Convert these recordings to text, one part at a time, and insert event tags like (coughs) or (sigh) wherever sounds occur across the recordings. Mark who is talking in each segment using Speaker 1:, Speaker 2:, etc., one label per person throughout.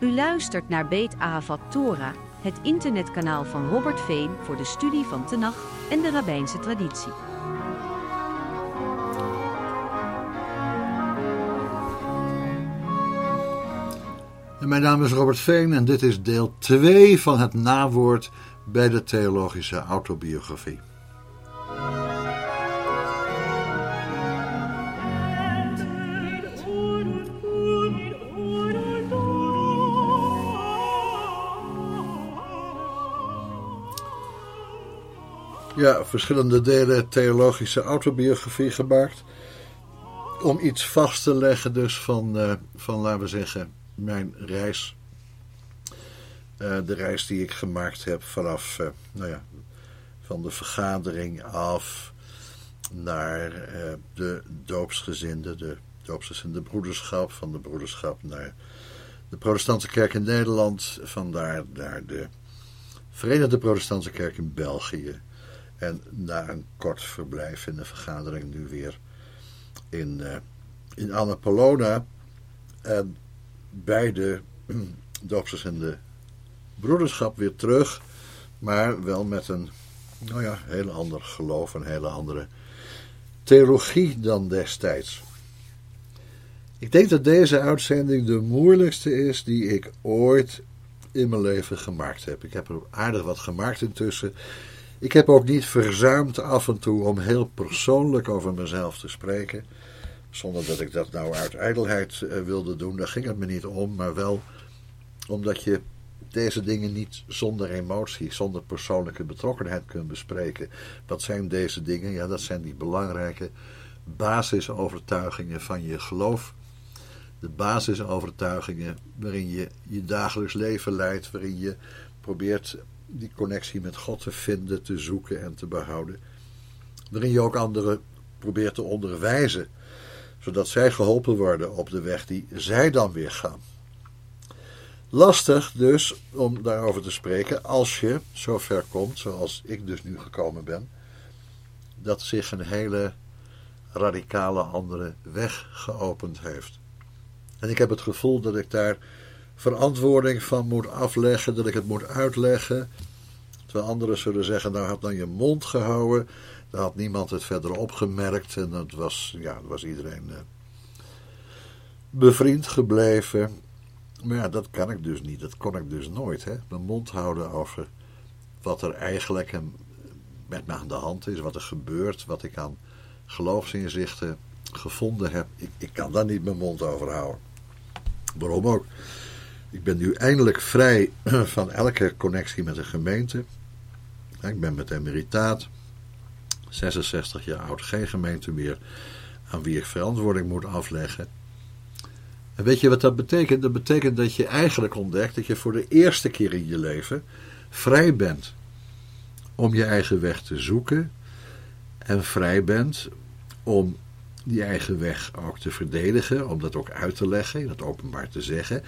Speaker 1: U luistert naar Beet Avat Torah, het internetkanaal van Robert Veen voor de studie van Tenach en de rabbijnse traditie.
Speaker 2: Mijn naam is Robert Veen en dit is deel 2 van het nawoord bij de theologische autobiografie. Ja, verschillende delen theologische autobiografie gemaakt. Om iets vast te leggen dus van, uh, van laten we zeggen, mijn reis. Uh, de reis die ik gemaakt heb vanaf, uh, nou ja, van de vergadering af naar de doopsgezinde, de doopsgezinde broederschap, van de broederschap naar de protestantse kerk in Nederland, vandaar naar de Verenigde Protestantse Kerk in België. En na een kort verblijf in de vergadering nu weer in, in Annapolona. En bij de (clears throat) doopsters en de broederschap weer terug. Maar wel met een nou ja, heel ander geloof, een hele andere theologie dan destijds. Ik denk dat deze uitzending de moeilijkste is die ik ooit in mijn leven gemaakt heb. Ik heb er aardig wat gemaakt intussen. Ik heb ook niet verzuimd af en toe om heel persoonlijk over mezelf te spreken. Zonder dat ik dat nou uit ijdelheid uh, wilde doen, daar ging het me niet om, maar wel omdat je deze dingen niet zonder emotie, zonder persoonlijke betrokkenheid kunt bespreken. Wat zijn deze dingen? Ja, dat zijn die belangrijke basisovertuigingen van je geloof. De basisovertuigingen waarin je je dagelijks leven leidt, waarin je probeert die connectie met God te vinden, te zoeken en te behouden. Waarin je ook anderen probeert te onderwijzen zodat zij geholpen worden op de weg die zij dan weer gaan. Lastig dus om daarover te spreken als je zover komt, zoals ik dus nu gekomen ben, dat zich een hele radicale andere weg geopend heeft. En ik heb het gevoel dat ik daar verantwoording van moet afleggen, dat ik het moet uitleggen. Terwijl anderen zullen zeggen, nou had dan je mond gehouden, daar had niemand het verder opgemerkt en dat was, ja, was iedereen uh, bevriend gebleven. Maar ja, dat kan ik dus niet. Dat kon ik dus nooit. Hè? Mijn mond houden over wat er eigenlijk met me aan de hand is, wat er gebeurt, wat ik aan geloofsinzichten gevonden heb. Ik, ik kan daar niet mijn mond over houden. Waarom ook? Ik ben nu eindelijk vrij (clears throat) van elke connectie met de gemeente. Ik ben met emeritaat. 66 jaar oud, geen gemeente meer aan wie ik verantwoording moet afleggen. En weet je wat dat betekent? Dat betekent dat je eigenlijk ontdekt dat je voor de eerste keer in je leven vrij bent om je eigen weg te zoeken en vrij bent om die eigen weg ook te verdedigen, om dat ook uit te leggen, dat openbaar te zeggen.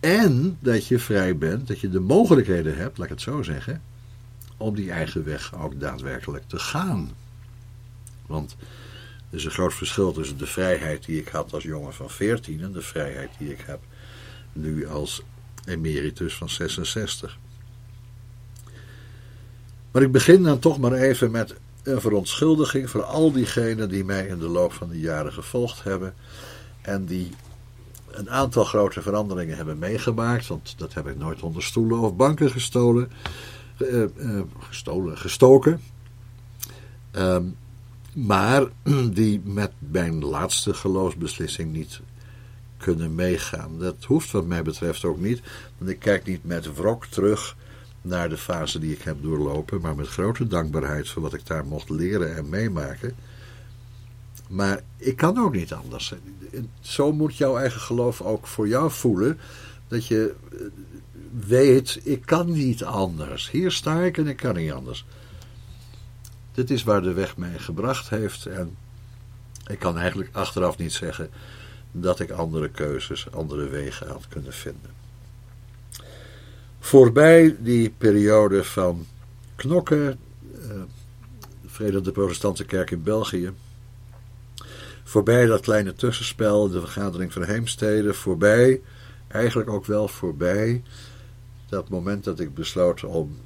Speaker 2: En dat je vrij bent, dat je de mogelijkheden hebt, laat ik het zo zeggen, om die eigen weg ook daadwerkelijk te gaan. Want er is een groot verschil tussen de vrijheid die ik had als jongen van 14 en de vrijheid die ik heb nu als emeritus van 66. Maar ik begin dan toch maar even met een verontschuldiging voor al diegenen die mij in de loop van de jaren gevolgd hebben en die een aantal grote veranderingen hebben meegemaakt, want dat heb ik nooit onder stoelen of banken gestolen uh, gestolen, gestoken. Ehm, maar (clears throat) die met mijn laatste geloofsbeslissing niet kunnen meegaan. Dat hoeft wat mij betreft ook niet, want ik kijk niet met wrok terug naar de fase die ik heb doorlopen, maar met grote dankbaarheid voor wat ik daar mocht leren en meemaken. Maar ik kan ook niet anders. Zo moet jouw eigen geloof ook voor jou voelen. Dat je eh, weet, ik kan niet anders. Hier sta ik en ik kan niet anders. Dit is waar de weg mij gebracht heeft. En ik kan eigenlijk achteraf niet zeggen dat ik andere keuzes, andere wegen had kunnen vinden. Voorbij die periode van knokken, uh, Verenigde Protestantse Kerk in België, voorbij dat kleine tussenspel, de vergadering van Heemstede, voorbij, eigenlijk ook wel voorbij, dat moment dat ik besloot om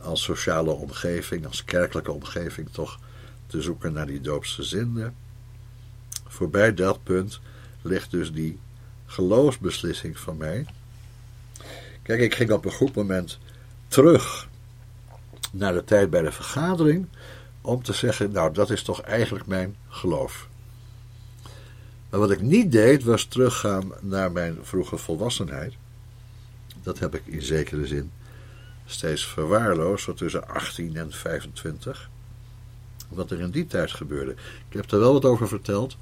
Speaker 2: als sociale omgeving, als kerkelijke omgeving toch te zoeken naar die doopsgezinden. Voorbij dat punt ligt dus die geloofsbeslissing van mij. Kijk, ik ging op een goed moment terug naar de tijd bij de vergadering om te zeggen, nou dat is toch eigenlijk mijn geloof. Maar wat ik niet deed was teruggaan naar mijn vroege volwassenheid. Dat heb ik in zekere zin steeds verwaarloosd, zo tussen 18 en 25. Wat er in die tijd gebeurde. Ik heb er wel wat over verteld.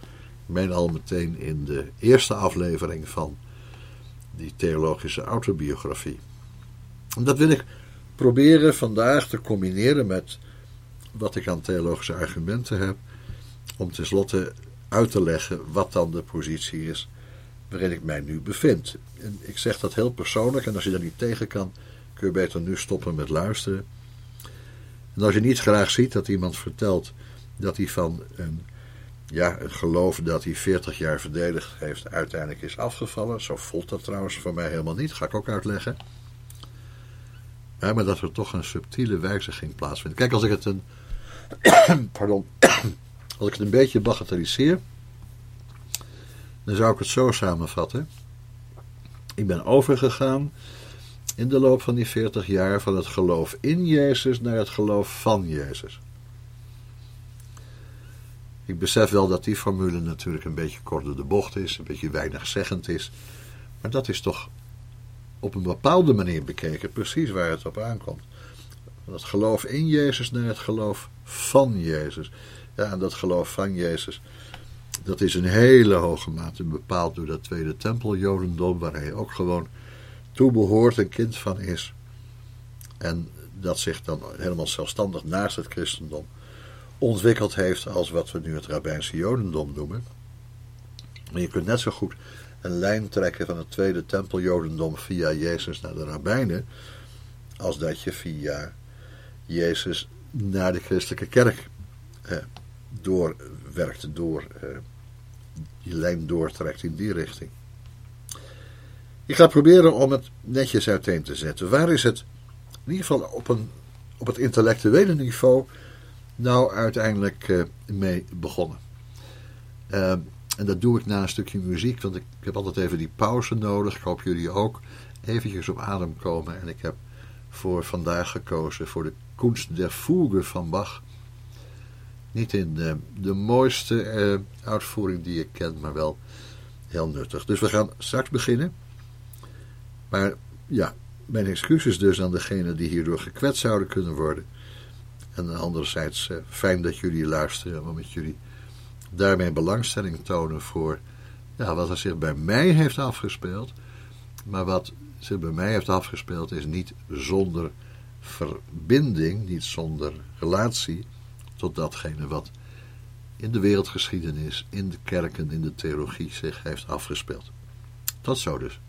Speaker 2: Ik meen al meteen in de eerste aflevering van die theologische autobiografie. En dat wil ik proberen vandaag te combineren met wat ik aan theologische argumenten heb, om tenslotte uit te leggen wat dan de positie is waarin ik mij nu bevind. En ik zeg dat heel persoonlijk, en als je daar niet tegen kan, kun je beter nu stoppen met luisteren. En als je niet graag ziet dat iemand vertelt dat hij van een, ja, een geloof dat hij 40 jaar verdedigd heeft, uiteindelijk is afgevallen. Zo voelt dat trouwens voor mij helemaal niet, ga ik ook uitleggen. Maar dat er toch een subtiele wijziging plaatsvindt. Kijk, als ik het een. (coughs) pardon. (coughs) als ik het een beetje bagatelliseer. dan zou ik het zo samenvatten. Ik ben overgegaan in de loop van die 40 jaar van het geloof in Jezus naar het geloof van Jezus. Ik besef wel dat die formule natuurlijk een beetje kort de bocht is, een beetje weinig zeggend is. Maar dat is toch op een bepaalde manier bekeken precies waar het op aankomt. Van het geloof in Jezus naar het geloof van Jezus. Ja, en dat geloof van Jezus, dat is in hele hoge mate bepaald door dat tweede tempel Jodendom, waar hij ook gewoon toe behoort, een kind van is. En dat zich dan helemaal zelfstandig naast het christendom ontwikkeld heeft als wat we nu het rabbijnse jodendom noemen. Maar je kunt net zo goed een lijn trekken van het tweede tempel jodendom via Jezus naar de rabbijnen, als dat je via Jezus naar de christelijke kerk eh, doorwerkt, door, eh, die lijn doortrekt in die richting. Ik ga proberen om het netjes uiteen te zetten. Waar is het, in ieder geval op, een, op het intellectuele niveau, nou uiteindelijk uh, mee begonnen? Uh, en dat doe ik na een stukje muziek, want ik, heb altijd even die pauze nodig. Ik hoop jullie ook eventjes op adem komen. En ik heb voor vandaag gekozen voor de Kunst der Fuge van Bach. Niet in de, de mooiste uh, uitvoering die ik ken, maar wel heel nuttig. Dus we gaan straks beginnen. Maar ja, mijn excuses dus aan degene die hierdoor gekwetst zouden kunnen worden. En anderzijds uh, fijn dat jullie luisteren, omdat jullie daarmee belangstelling tonen voor ja, wat er zich bij mij heeft afgespeeld. Maar wat zich bij mij heeft afgespeeld is niet zonder verbinding, niet zonder relatie tot datgene wat in de wereldgeschiedenis, in de kerken, in de theologie zich heeft afgespeeld. Tot zo dus.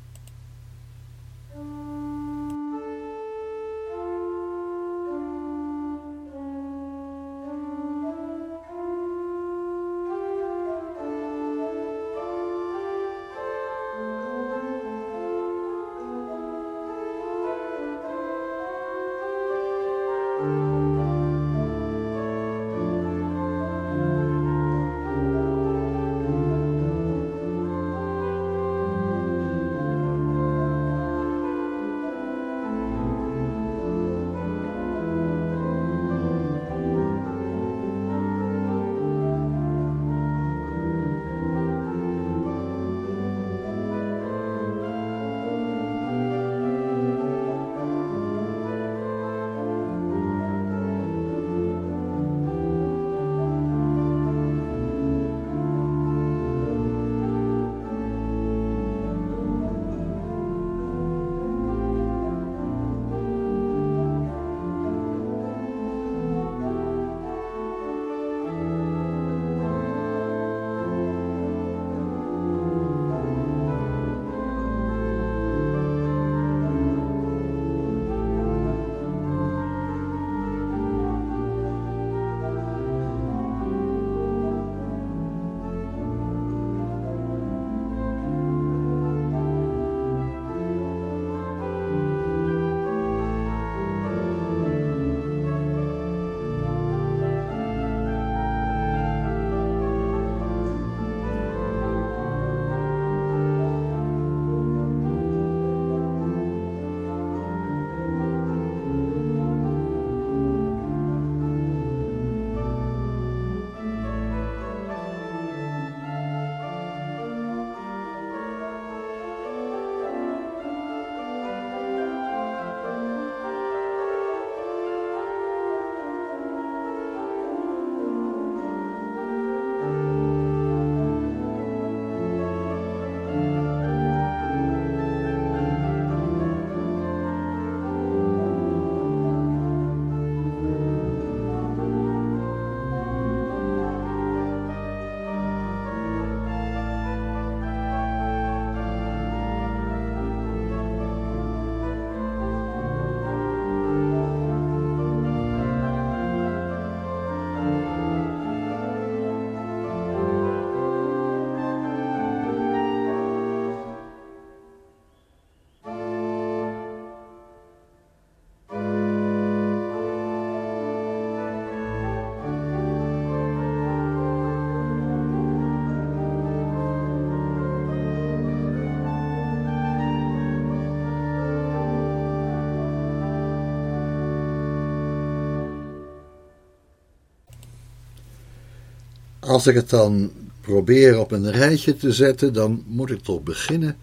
Speaker 2: Als ik het dan probeer op een rijtje te zetten, dan moet ik toch beginnen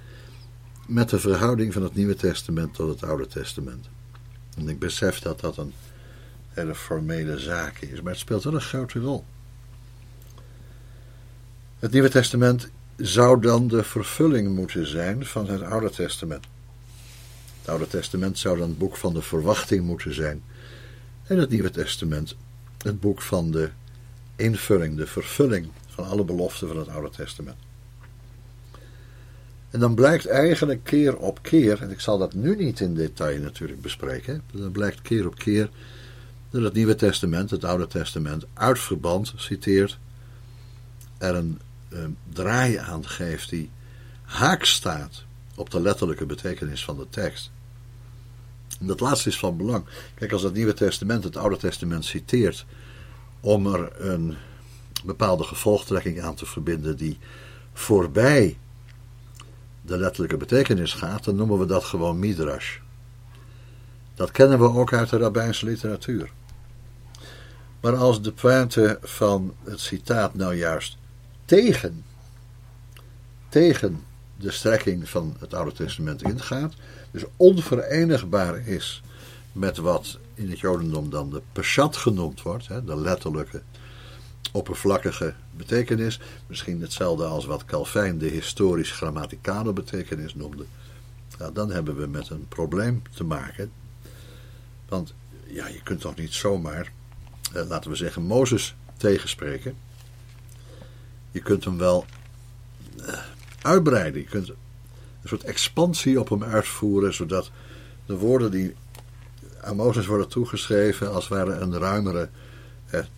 Speaker 2: met de verhouding van het Nieuwe Testament tot het Oude Testament. En ik besef dat dat een hele formele zaak is, maar het speelt wel een grote rol. Het Nieuwe Testament zou dan de vervulling moeten zijn van het Oude Testament. Het Oude Testament zou dan het boek van de verwachting moeten zijn. En het Nieuwe Testament het boek van de invulling, de vervulling van alle beloften van het Oude Testament. En dan blijkt eigenlijk keer op keer, en ik zal dat nu niet in detail natuurlijk bespreken, dan blijkt keer op keer dat het Nieuwe Testament, het Oude Testament, uit verband citeert, er een uh, draai aan geeft die haak staat op de letterlijke betekenis van de tekst. En dat laatste is van belang. Kijk, als het Nieuwe Testament het Oude Testament citeert om er een bepaalde gevolgtrekking aan te verbinden die voorbij de letterlijke betekenis gaat, dan noemen we dat gewoon midrash. Dat kennen we ook uit de rabbijnse literatuur. Maar als de pointe van het citaat nou juist tegen, tegen de strekking van het Oude Testament ingaat, dus onverenigbaar is met wat in het Jodendom dan de peshat genoemd wordt, de letterlijke oppervlakkige betekenis. Misschien hetzelfde als wat Calvijn de historisch-grammaticale betekenis noemde. Dan hebben we met een probleem te maken. Want ja, je kunt toch niet zomaar, eh, laten we zeggen, Mozes tegenspreken. Je kunt hem wel eh, uitbreiden. Je kunt een soort expansie op hem uitvoeren, zodat de woorden die aan Mozes worden toegeschreven als ware een ruimere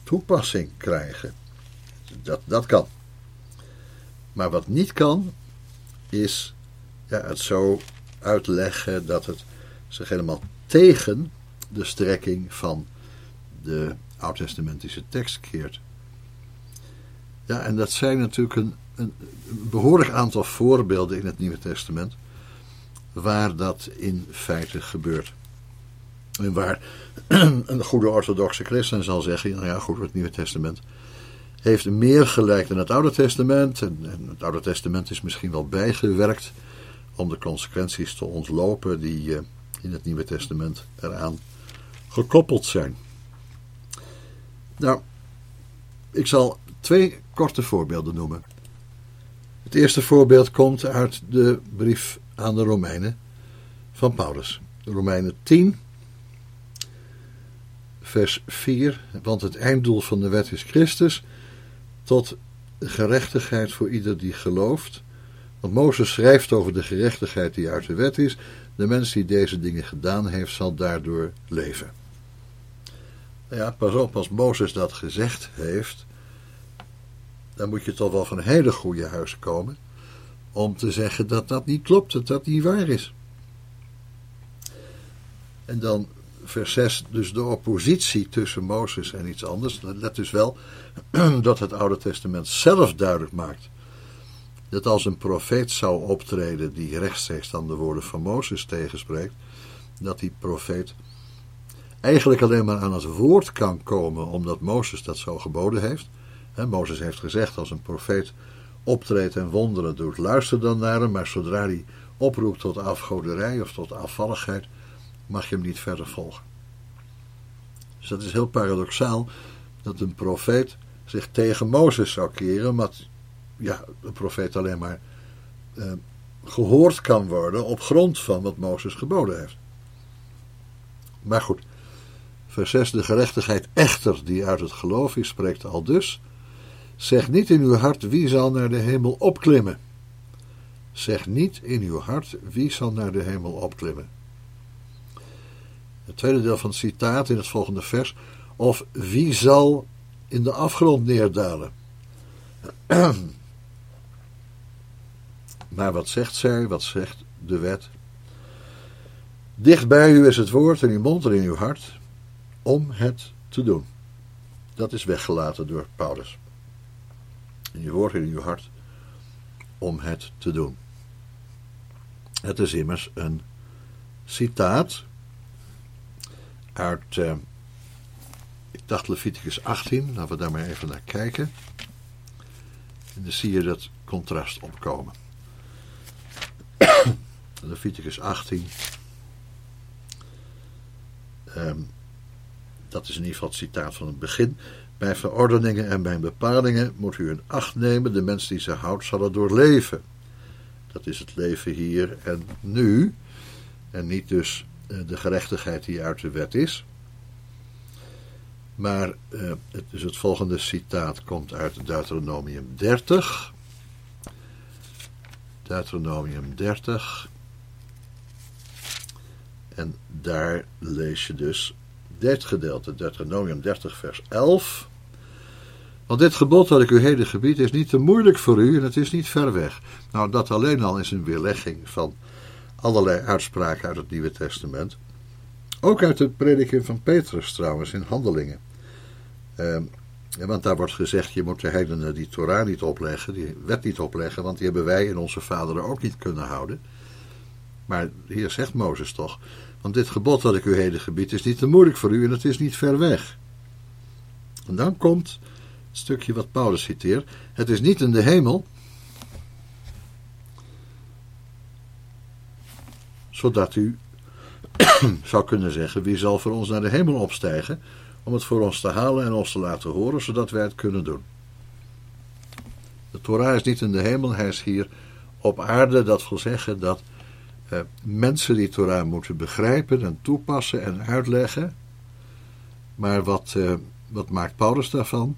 Speaker 2: toepassing krijgen. Dat, dat kan. Maar wat niet kan, is ja, het zo uitleggen dat het zich helemaal tegen de strekking van de oud-testamentische tekst keert. Ja, en dat zijn natuurlijk een, een, behoorlijk aantal voorbeelden in het Nieuwe Testament waar dat in feite gebeurt. En waar (clears throat) een goede orthodoxe christen zal zeggen, nou ja goed, het Nieuwe Testament heeft meer gelijk dan het Oude Testament. En, het Oude Testament is misschien wel bijgewerkt om de consequenties te ontlopen die uh, in het Nieuwe Testament eraan gekoppeld zijn. Nou, ik zal twee korte voorbeelden noemen. Het eerste voorbeeld komt uit de brief aan de Romeinen van Paulus. Romeinen 10, vers 4. Want het einddoel van de wet is Christus, tot gerechtigheid voor ieder die gelooft. Want Mozes schrijft over de gerechtigheid die uit de wet is. De mens die deze dingen gedaan heeft, zal daardoor leven. Ja, pas op, als Mozes dat gezegd heeft, dan moet je toch wel van hele goede huis komen om te zeggen dat dat niet klopt, dat dat niet waar is. En dan vers 6, dus de oppositie tussen Mozes en iets anders. Let dus wel (clears throat) dat het Oude Testament zelf duidelijk maakt dat als een profeet zou optreden die rechtstreeks dan de woorden van Mozes tegenspreekt, dat die profeet eigenlijk alleen maar aan het woord kan komen omdat Mozes dat zo geboden heeft. He, Mozes heeft gezegd als een profeet optreedt en wonderen doet, luister dan naar hem, maar zodra hij oproept tot afgoderij of tot afvalligheid, mag je hem niet verder volgen. Dus dat is heel paradoxaal dat een profeet zich tegen Mozes zou keren, omdat ja, een profeet alleen maar eh, gehoord kan worden op grond van wat Mozes geboden heeft. Maar goed, vers 6, de gerechtigheid echter die uit het geloof is, spreekt al dus. Zeg niet in uw hart wie zal naar de hemel opklimmen. Zeg niet in uw hart wie zal naar de hemel opklimmen. Het tweede deel van het citaat in het volgende vers. Of wie zal in de afgrond neerdalen? (clears throat) maar wat zegt zij? Wat zegt de wet? Dicht bij u is het woord in uw mond en in uw hart om het te doen. Dat is weggelaten door Paulus. In je woord en in uw hart om het te doen. Het is immers een citaat uit, uh, ik dacht Leviticus 18, laten we daar maar even naar kijken. En dan zie je dat contrast opkomen. (coughs) Leviticus 18. Ehm, dat is in ieder geval het citaat van het begin. Bij verordeningen en bij bepalingen moet u in acht nemen. De mens die ze houdt zal er doorleven. Dat is het leven hier en nu. En niet dus eh, de gerechtigheid die uit de wet is. Maar uh, het, dus het volgende citaat komt uit Deuteronomium 30. Deuteronomium 30. En daar lees je dus dit gedeelte, Deuteronomium 30, vers 11. Want dit gebod dat ik u heden gebied is niet te moeilijk voor u en het is niet ver weg. Nou, dat alleen al is een weerlegging van allerlei uitspraken uit het Nieuwe Testament. Ook uit het prediking van Petrus trouwens in Handelingen. Uh, want daar wordt gezegd, je moet de heidenen die Torah niet opleggen, die wet niet opleggen, want die hebben wij en onze vaderen ook niet kunnen houden. Maar hier zegt Mozes toch, want dit gebod dat ik u heden gebied is niet te moeilijk voor u en het is niet ver weg. En dan komt het stukje wat Paulus citeert, het is niet in de hemel, zodat u (clears throat) zou kunnen zeggen, wie zal voor ons naar de hemel opstijgen, om het voor ons te halen en ons te laten horen, zodat wij het kunnen doen. De Torah is niet in de hemel, hij is hier op aarde. Dat wil zeggen dat eh, mensen die Torah moeten begrijpen en toepassen en uitleggen. Maar wat, eh, wat maakt Paulus daarvan?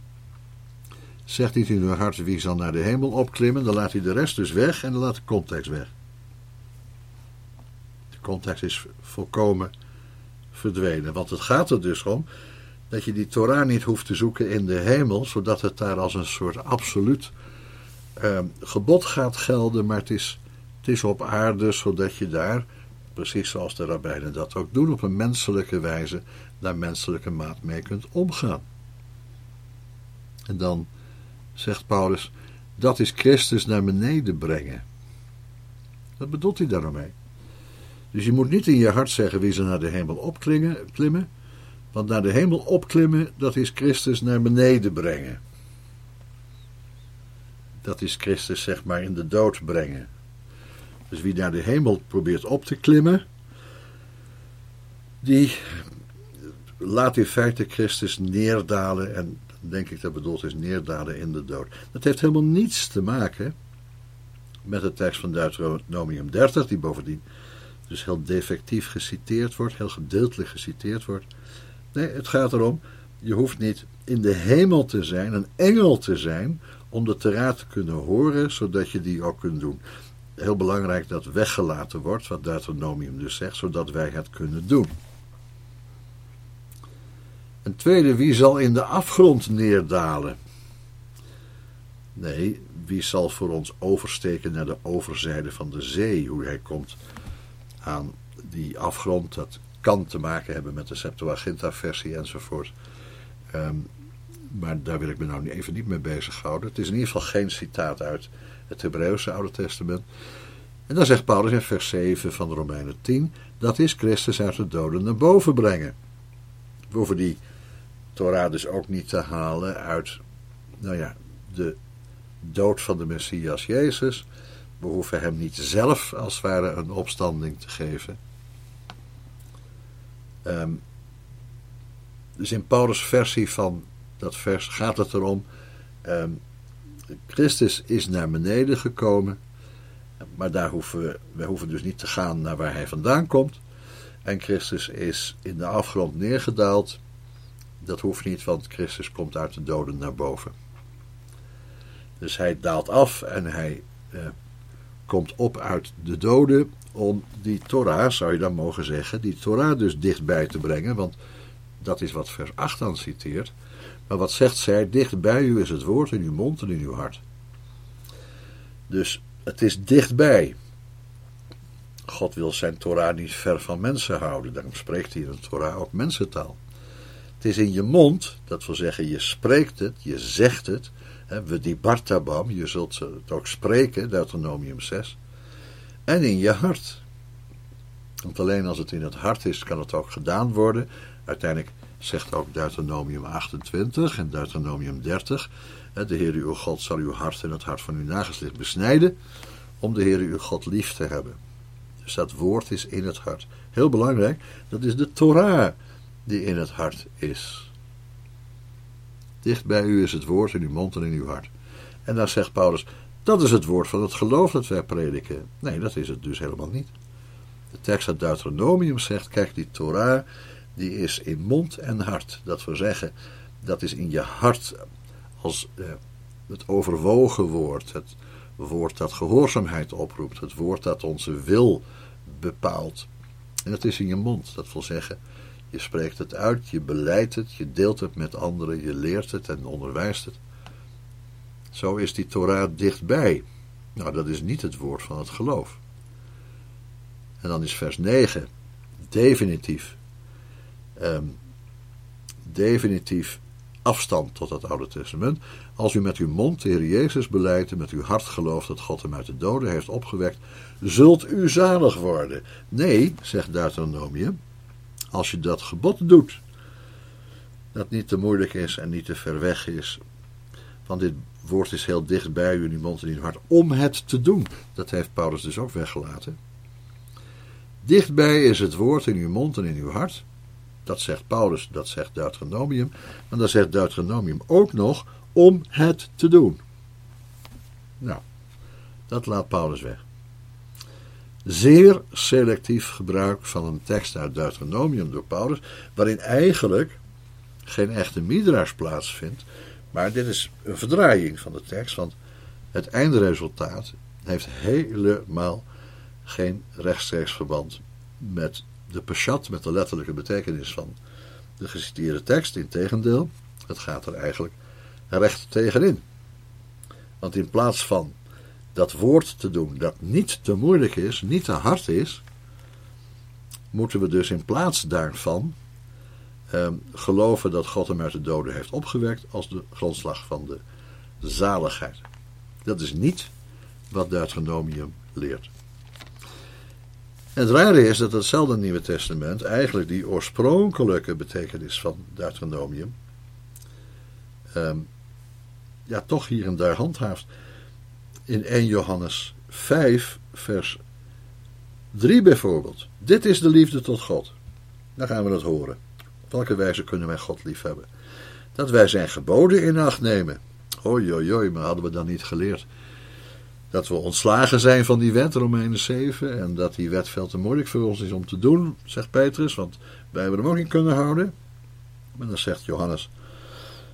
Speaker 2: Zegt niet in uw hart wie zal naar de hemel opklimmen, dan laat hij de rest dus weg en dan laat de context weg. Context is volkomen verdwenen. Want het gaat er dus om dat je die Torah niet hoeft te zoeken in de hemel, zodat het daar als een soort absoluut uh, gebod gaat gelden, maar het is, het is op aarde, zodat je daar, precies zoals de rabbijnen dat ook doen, op een menselijke wijze, naar menselijke maat mee kunt omgaan. En dan zegt Paulus, dat is Christus naar beneden brengen. Wat bedoelt hij daarmee? Dus je moet niet in je hart zeggen wie ze naar de hemel opklimmen, want naar de hemel opklimmen, dat is Christus naar beneden brengen. Dat is Christus, zeg maar, in de dood brengen. Dus wie naar de hemel probeert op te klimmen, die laat in feite Christus neerdalen. En denk ik dat bedoeld is neerdalen in de dood. Dat heeft helemaal niets te maken met de tekst van Deuteronomium 30, die bovendien dus heel defectief geciteerd wordt, heel gedeeltelijk geciteerd wordt. Nee, het gaat erom, je hoeft niet in de hemel te zijn, een engel te zijn, om de Torah te kunnen horen, zodat je die ook kunt doen. Heel belangrijk dat weggelaten wordt, wat Deuteronomium dus zegt, zodat wij het kunnen doen. Een tweede, wie zal in de afgrond neerdalen? Nee, wie zal voor ons oversteken naar de overzijde van de zee? Hoe hij komt aan die afgrond, dat kan te maken hebben met de Septuaginta-versie enzovoort. Um, maar daar wil ik me nou even niet mee bezighouden. Het is in ieder geval geen citaat uit het Hebreeuwse Oude Testament. En dan zegt Paulus in vers 7 van de Romeinen 10: dat is Christus uit de doden naar boven brengen. We hoeven die Torah dus ook niet te halen uit, nou ja, de dood van de Messias Jezus. We hoeven hem niet zelf als het ware een opstanding te geven. Um, dus in Paulus' versie van dat vers gaat het erom. Um, Christus is naar beneden gekomen. Maar daar hoeven we, we hoeven dus niet te gaan naar waar hij vandaan komt. En Christus is in de afgrond neergedaald. Dat hoeft niet, want Christus komt uit de doden naar boven. Dus hij daalt af en hij eh, komt op uit de doden om die Torah, zou je dan mogen zeggen, die Torah dus dichtbij te brengen. Want dat is wat vers 8 dan citeert. Maar wat zegt zij? Dicht bij u is het woord in uw mond en in uw hart. Dus het is dichtbij. God wil zijn Torah niet ver van mensen houden. Daarom spreekt hij in de Torah ook mensentaal. Het is in je mond, dat wil zeggen, je spreekt het, je zegt het. We die Bartabam, je zult het ook spreken, Deuteronomium 6. En in je hart. Want alleen als het in het hart is, kan het ook gedaan worden. Uiteindelijk zegt ook Deuteronomium 28 en Deuteronomium 30. De Heer uw God zal uw hart en het hart van uw nageslacht besnijden om de Heer uw God lief te hebben. Dus dat woord is in het hart. Heel belangrijk, dat is de Torah die in het hart is. Dicht bij u is het woord in uw mond en in uw hart. En dan zegt Paulus, dat is het woord van het geloof dat wij prediken. Nee, dat is het dus helemaal niet. De tekst uit Deuteronomium zegt, kijk, die Torah, die is in mond en hart. Dat wil zeggen, dat is in je hart als eh, het overwogen woord, het woord dat gehoorzaamheid oproept, het woord dat onze wil bepaalt. En het is in je mond, dat wil zeggen, je spreekt het uit, je beleidt het, je deelt het met anderen, je leert het en onderwijst het. Zo is die Torah dichtbij. Nou, dat is niet het woord van het geloof. En dan is vers 9 definitief. Um, definitief afstand tot het Oude Testament. Als u met uw mond de Heer Jezus beleidt en met uw hart gelooft dat God hem uit de doden heeft opgewekt, zult u zalig worden. Nee, zegt Deuteronomium, als je dat gebod doet, dat niet te moeilijk is en niet te ver weg is, want dit woord is heel dicht bij u in uw mond en in uw hart, om het te doen. Dat heeft Paulus dus ook weggelaten. Dichtbij is het woord in uw mond en in uw hart. Dat zegt Paulus, dat zegt Deuteronomium. En dan zegt Deuteronomium ook nog om het te doen. Nou, dat laat Paulus weg. Zeer selectief gebruik van een tekst uit Deuteronomium door Paulus, waarin eigenlijk geen echte midrash plaatsvindt, maar dit is een verdraaiing van de tekst, want het eindresultaat heeft helemaal geen rechtstreeks verband met de peshat, met de letterlijke betekenis van de geciteerde tekst. Integendeel, het gaat er eigenlijk recht tegenin. Want in plaats van dat woord te doen dat niet te moeilijk is, niet te hard is, moeten we dus in plaats daarvan eh, geloven dat God hem uit de doden heeft opgewekt als de grondslag van de zaligheid. Dat is niet wat Deuteronomium leert. En het rare is dat hetzelfde Nieuwe Testament eigenlijk die oorspronkelijke betekenis van Deuteronomium ehm, ja, toch hier en daar handhaaft. In 1 Johannes 5, vers 3 bijvoorbeeld. Dit is de liefde tot God. Dan gaan we dat horen. Op welke wijze kunnen wij God lief hebben? Dat wij zijn geboden in acht nemen. Oei, oei, maar hadden we dan niet geleerd dat we ontslagen zijn van die wet, Romeinen 7, en dat die wet veel te moeilijk voor ons is om te doen, zegt Petrus, want wij hebben hem ook niet kunnen houden. Maar dan zegt Johannes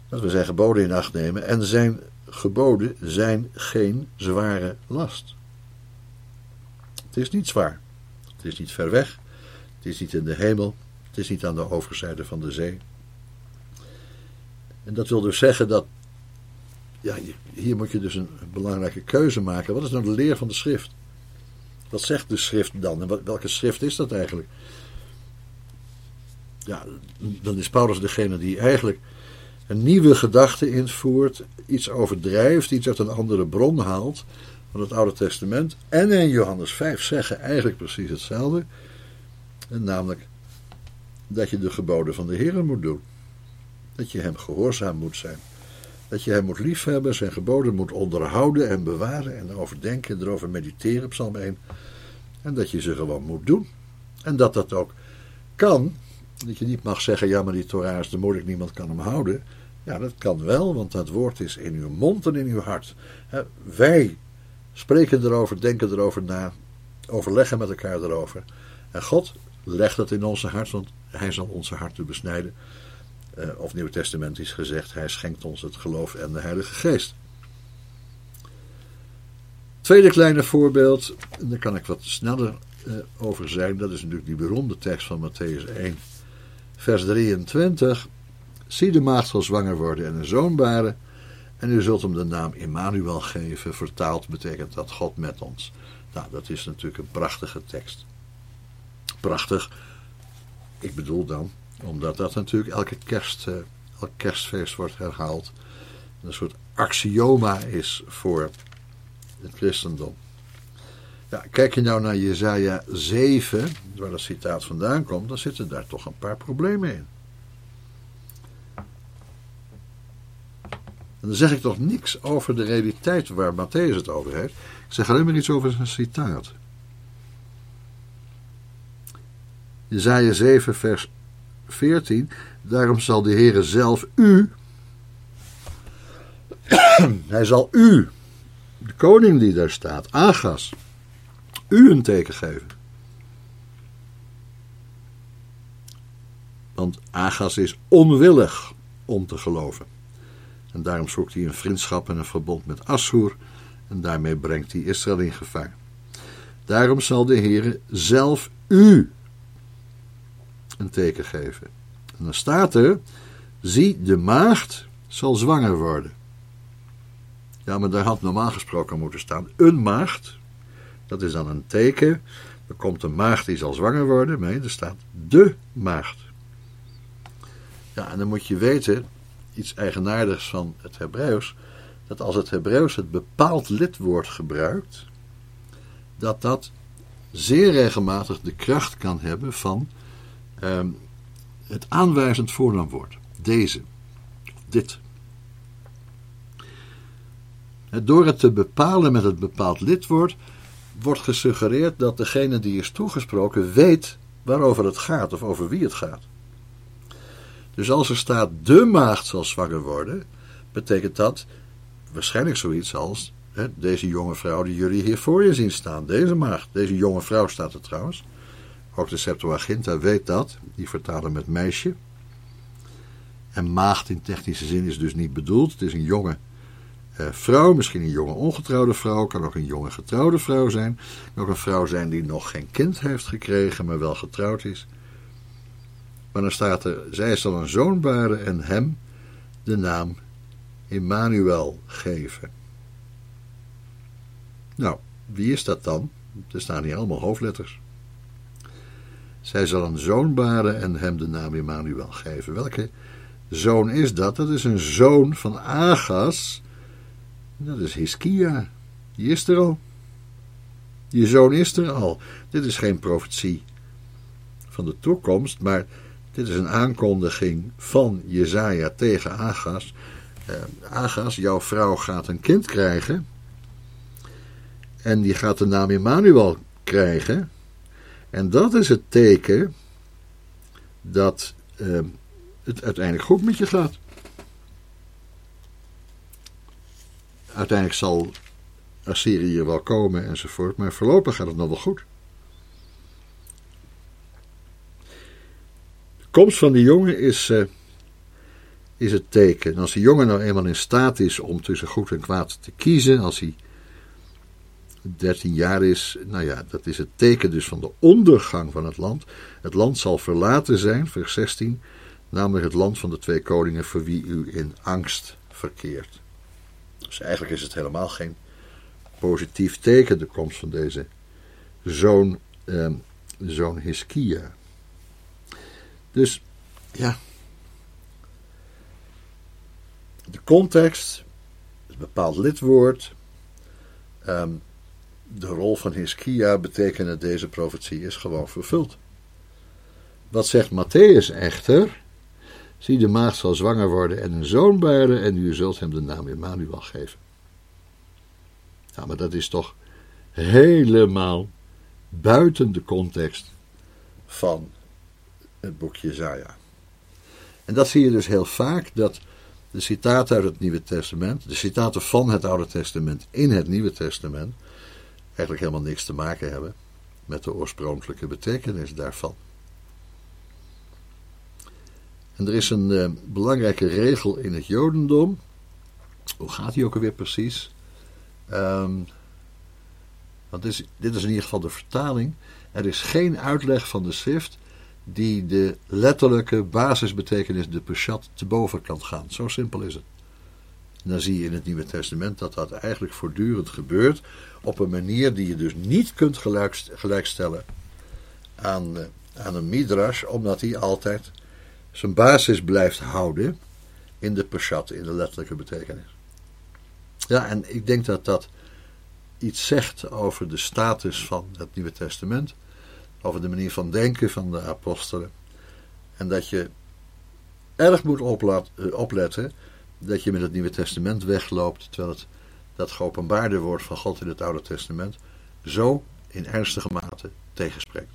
Speaker 2: dat we zijn geboden in acht nemen en zijn geboden zijn geen zware last. Het is niet zwaar. Het is niet ver weg. Het is niet in de hemel. Het is niet aan de overzijde van de zee. En dat wil dus zeggen dat ja, hier moet je dus een belangrijke keuze maken. Wat is nou de leer van de schrift? Wat zegt de schrift dan? En welke schrift is dat eigenlijk? Ja, dan is Paulus degene die eigenlijk een nieuwe gedachte invoert, iets overdrijft, iets uit een andere bron haalt van het Oude Testament. En in Johannes 5 zeggen eigenlijk precies hetzelfde. En namelijk dat je de geboden van de Heer moet doen. Dat je hem gehoorzaam moet zijn. Dat je hem moet liefhebben, zijn geboden moet onderhouden en bewaren en overdenken en erover mediteren, Psalm 1. En dat je ze gewoon moet doen. En dat dat ook kan. Dat je niet mag zeggen, ja maar die Torah is de moeilijk, niemand kan hem houden. Ja, dat kan wel, want dat woord is in uw mond en in uw hart. Wij spreken erover, denken erover na, overleggen met elkaar erover. En God legt dat in onze hart, want hij zal onze harten besnijden uh, of Nieuw Testament is gezegd, hij schenkt ons het geloof en de Heilige Geest. Tweede kleine voorbeeld, daar kan ik wat sneller uh, over zijn, dat is natuurlijk die beroemde tekst van Matthäus 1, vers 23. Zie de maagd zal zwanger worden en een zoon baren, en u zult hem de naam Immanuel geven. Vertaald betekent dat God met ons. Nou, dat is natuurlijk een prachtige tekst. Prachtig, ik bedoel dan omdat dat natuurlijk elke kerst, uh, elk kerstfeest wordt herhaald. Een soort axioma is voor het christendom. Kijk je nou naar Jezaja 7, waar dat citaat vandaan komt, dan zitten daar toch een paar problemen in. En dan zeg ik toch niks over de realiteit waar Matthäus het over heeft. Ik zeg alleen maar iets over zijn citaat. Jezaja 7 vers 14. Daarom zal de Heere zelf u, (clears throat) hij zal u, de koning die daar staat, Agas, u een teken geven. Want Agas is onwillig om te geloven. En daarom zoekt hij een vriendschap en een verbond met Assur. En daarmee brengt hij Israël in gevaar. Daarom zal de Heere zelf u een teken geven. En dan staat er: zie, de maagd zal zwanger worden. Ja, maar daar had normaal gesproken moeten staan: een maagd. Dat is dan een teken. Er komt een maagd die zal zwanger worden. Nee, er staat de maagd. Ja, en dan moet je weten, iets eigenaardigs van het Hebreeuws, dat als het Hebreeuws het bepaald lidwoord gebruikt, dat dat zeer regelmatig de kracht kan hebben van ehm, het aanwijzend voornaamwoord. Deze, dit. Door het te bepalen met het bepaald lidwoord wordt gesuggereerd dat degene die is toegesproken weet waarover het gaat of over wie het gaat. Dus als er staat de maagd zal zwanger worden, betekent dat waarschijnlijk zoiets als hè, deze jonge vrouw die jullie hier voor je zien staan. Deze maagd, deze jonge vrouw staat er trouwens. Ook de Septuaginta weet dat, die vertalen met meisje. En maagd in technische zin is dus niet bedoeld. Het is een jonge eh, vrouw, misschien een jonge ongetrouwde vrouw, kan ook een jonge getrouwde vrouw zijn. Kan ook een vrouw zijn die nog geen kind heeft gekregen, maar wel getrouwd is. Maar dan staat er, zij zal een zoon baren en hem de naam Immanuel geven. Nou, wie is dat dan? Er staan hier allemaal hoofdletters. Zij zal een zoon baren en hem de naam Immanuel geven. Welke zoon is dat? Dat is een zoon van Agas. Dat is Hiskia. Die is er al. Die zoon is er al. Dit is geen profetie van de toekomst, maar dit is een aankondiging van Jezaja tegen Agas. Uh, Agas, jouw vrouw gaat een kind krijgen. En die gaat de naam Immanuel krijgen. En dat is het teken dat uh, het uiteindelijk goed met je gaat. Uiteindelijk zal Assyrië wel komen enzovoort, maar voorlopig gaat het nog wel goed. Komst van die jongen is, uh, is het teken. En als die jongen nou eenmaal in staat is om tussen goed en kwaad te kiezen, als hij 13 jaar is, nou ja, dat is het teken dus van de ondergang van het land. Het land zal verlaten zijn, vers 16, namelijk het land van de twee koningen voor wie u in angst verkeert. Dus eigenlijk is het helemaal geen positief teken, de komst van deze zoon, eh, zoon Hiskia. Dus ja. De context, het bepaald lidwoord, ehm, de rol van Hiskia betekent dat deze profetie is gewoon vervuld. Wat zegt Matthäus echter? Zie, de maagd zal zwanger worden en een zoon baren en u zult hem de naam Emmanuel geven. Ja, maar dat is toch helemaal buiten de context van het boekje Jezaja. En dat zie je dus heel vaak, dat de citaten uit het Nieuwe Testament, de citaten van het Oude Testament in het Nieuwe Testament, eigenlijk helemaal niks te maken hebben met de oorspronkelijke betekenis daarvan. En er is een uh, belangrijke regel in het Jodendom. Hoe gaat die ook alweer precies? Um, want is, dit is in ieder geval de vertaling. Er is geen uitleg van de schrift die de letterlijke basisbetekenis, de peshat, te boven kan gaan. Zo simpel is het. En dan zie je in het Nieuwe Testament dat dat eigenlijk voortdurend gebeurt op een manier die je dus niet kunt gelijkstellen aan, eh, aan een midrash, omdat hij altijd zijn basis blijft houden in de peshat, in de letterlijke betekenis. Ja, en ik denk dat dat iets zegt over de status van het Nieuwe Testament over de manier van denken van de apostelen. En dat je erg moet eh, opletten dat je met het Nieuwe Testament wegloopt, terwijl het dat geopenbaarde woord van God in het Oude Testament zo in ernstige mate tegenspreekt.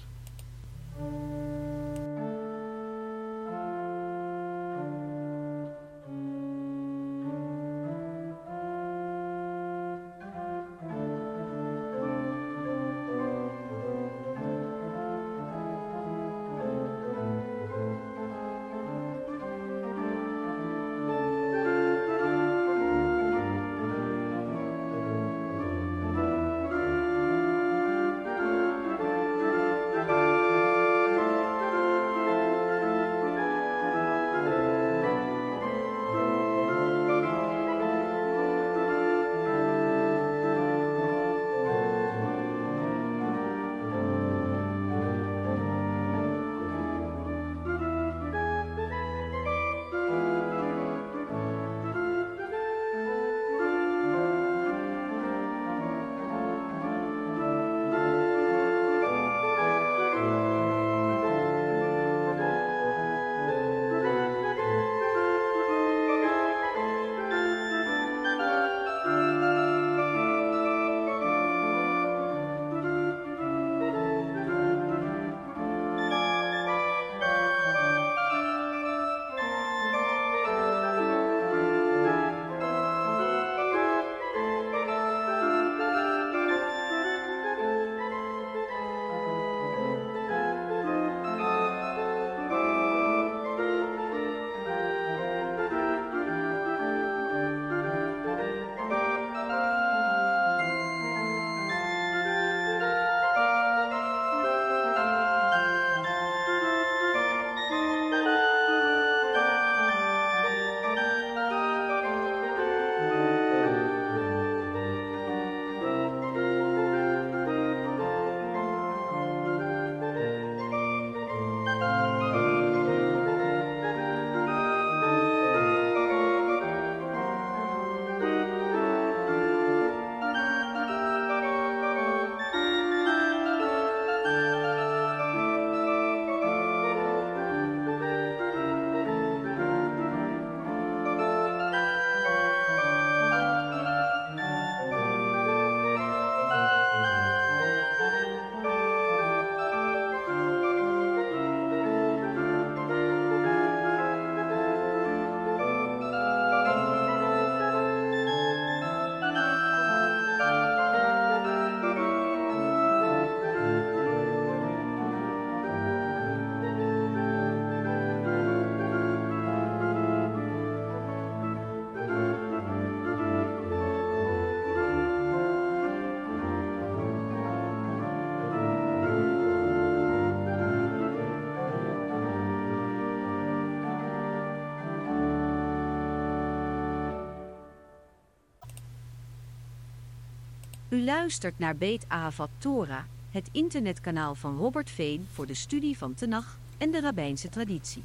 Speaker 1: U luistert naar Beet Avat Torah, het internetkanaal van Robert Veen voor de studie van Tenach en de rabbijnse traditie.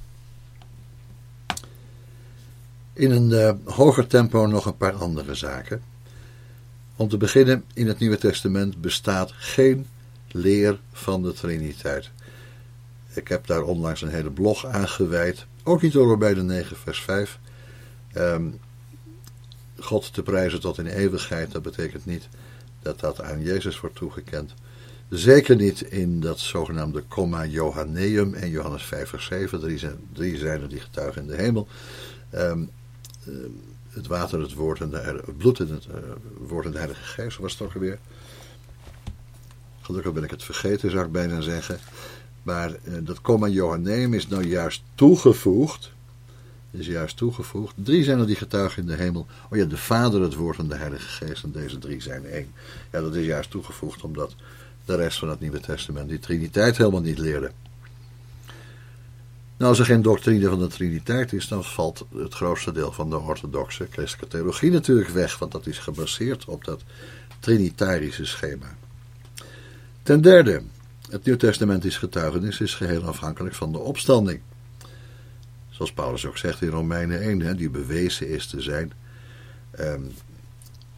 Speaker 2: In een uh, hoger tempo nog een paar andere zaken. Om te beginnen, in het Nieuwe Testament bestaat geen leer van de Triniteit. Ik heb daar onlangs een hele blog aan gewijd, ook niet over bij de 9 vers 5. Um, God te prijzen tot in eeuwigheid, dat betekent niet dat dat aan Jezus wordt toegekend. Zeker niet in dat zogenaamde comma Johanneum en Johannes 5 vers 7. Drie zijn, drie zijn er die getuigen in de hemel. Um, het water, het woord en de, het bloed en het uh, woord en de heilige geest was het weer. Gelukkig ben ik het vergeten zou ik bijna zeggen. Maar uh, dat comma Johanneum is nou juist toegevoegd is juist toegevoegd. Drie zijn er die getuigen in de hemel. Oh ja, de Vader, het Woord en de Heilige Geest. En deze drie zijn één. Ja, dat is juist toegevoegd omdat de rest van het Nieuwe Testament die Triniteit helemaal niet leerde. Nou, als er geen doctrine van de Triniteit is, dan valt het grootste deel van de orthodoxe christelijke theologie natuurlijk weg, want dat is gebaseerd op dat trinitarische schema. Ten derde, het Nieuw Testamentisch getuigenis is geheel afhankelijk van de opstanding. Zoals Paulus ook zegt in Romeinen 1, hè, die bewezen is te zijn. Um,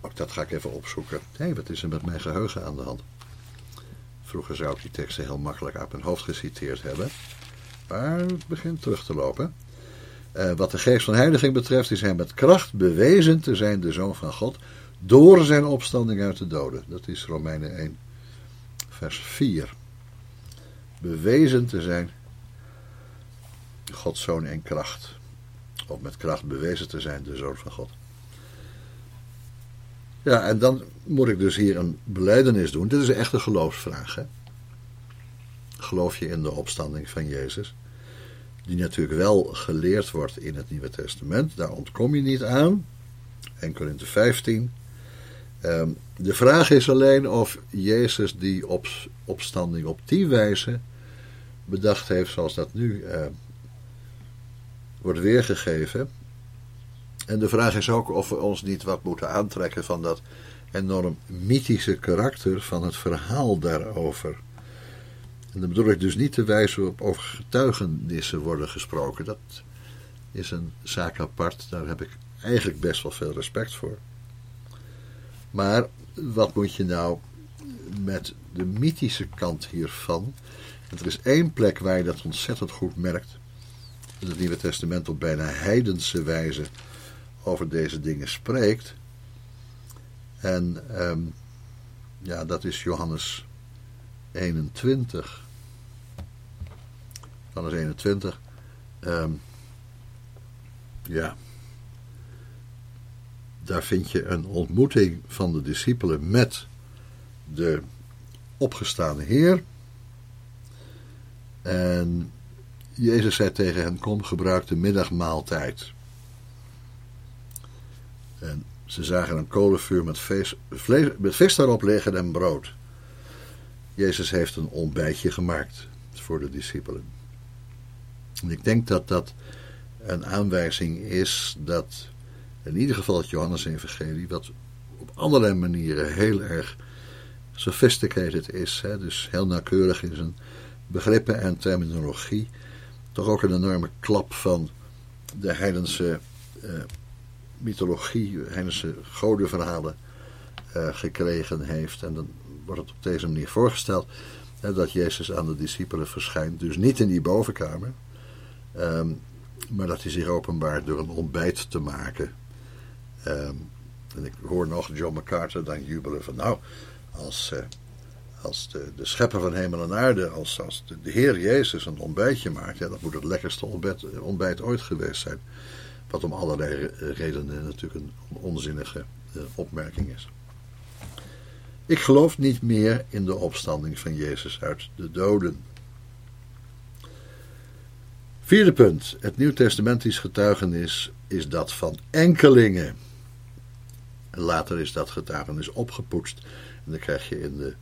Speaker 2: ook dat ga ik even opzoeken. Hé, wat is er met mijn geheugen aan de hand? Vroeger zou ik die teksten heel makkelijk uit mijn hoofd geciteerd hebben. Maar het begint terug te lopen. Uh, wat de geest van heiliging betreft is hij met kracht bewezen te zijn de Zoon van God door zijn opstanding uit de doden. Dat is Romeinen 1, vers 4. Bewezen te zijn Gods Zoon in kracht. Of met kracht bewezen te zijn de Zoon van God. Ja, en dan moet ik dus hier een beleidenis doen. Dit is echt een geloofsvraag. Hè? Geloof je in de opstanding van Jezus? Die natuurlijk wel geleerd wordt in het Nieuwe Testament. Daar ontkom je niet aan. 1 Korinthe 15. Ehm, de vraag is alleen of Jezus die op, opstanding op die wijze bedacht heeft zoals dat nu uh, wordt weergegeven. En de vraag is ook of we ons niet wat moeten aantrekken van dat enorm mythische karakter van het verhaal daarover. En dan bedoel ik dus niet de wijze waarop over getuigenissen worden gesproken. Dat is een zaak apart, daar heb ik eigenlijk best wel veel respect voor. Maar wat moet je nou met de mythische kant hiervan? Er is één plek waar je dat ontzettend goed merkt. Dat het Nieuwe Testament op bijna heidense wijze over deze dingen spreekt. En um, ja, dat is Johannes 21. Johannes 21. Um, ja. Daar vind je een ontmoeting van de discipelen met de opgestaande Heer. En Jezus zei tegen hen: Kom, gebruik de middagmaaltijd. En ze zagen een kolenvuur met, vis, vlees, met vis daarop liggen en brood. Jezus heeft een ontbijtje gemaakt voor de discipelen. En ik denk dat dat een aanwijzing is dat in ieder geval het Johannes-evangelie, wat op allerlei manieren heel erg sophisticated is, hè, dus heel nauwkeurig in zijn begrippen en terminologie, toch ook een enorme klap van de heidense uh, mythologie, heidense godenverhalen uh, gekregen heeft. En dan wordt het op deze manier voorgesteld dat Jezus aan de discipelen verschijnt. Dus niet in die bovenkamer, um, maar dat hij zich openbaart door een ontbijt te maken. Um, en ik hoor nog John MacArthur dan jubelen van nou, als, uh, als de, de schepper van hemel en aarde, als, als de, Heer Jezus een ontbijtje maakt, ja, dat moet het lekkerste ontbijt, ontbijt ooit geweest zijn. Wat om allerlei redenen natuurlijk een onzinnige uh, opmerking is. Ik geloof niet meer in de opstanding van Jezus uit de doden. Vierde punt. Het Nieuw-testamentisch getuigenis is dat van enkelingen. Later is dat getuigenis opgepoetst. En dan krijg je in de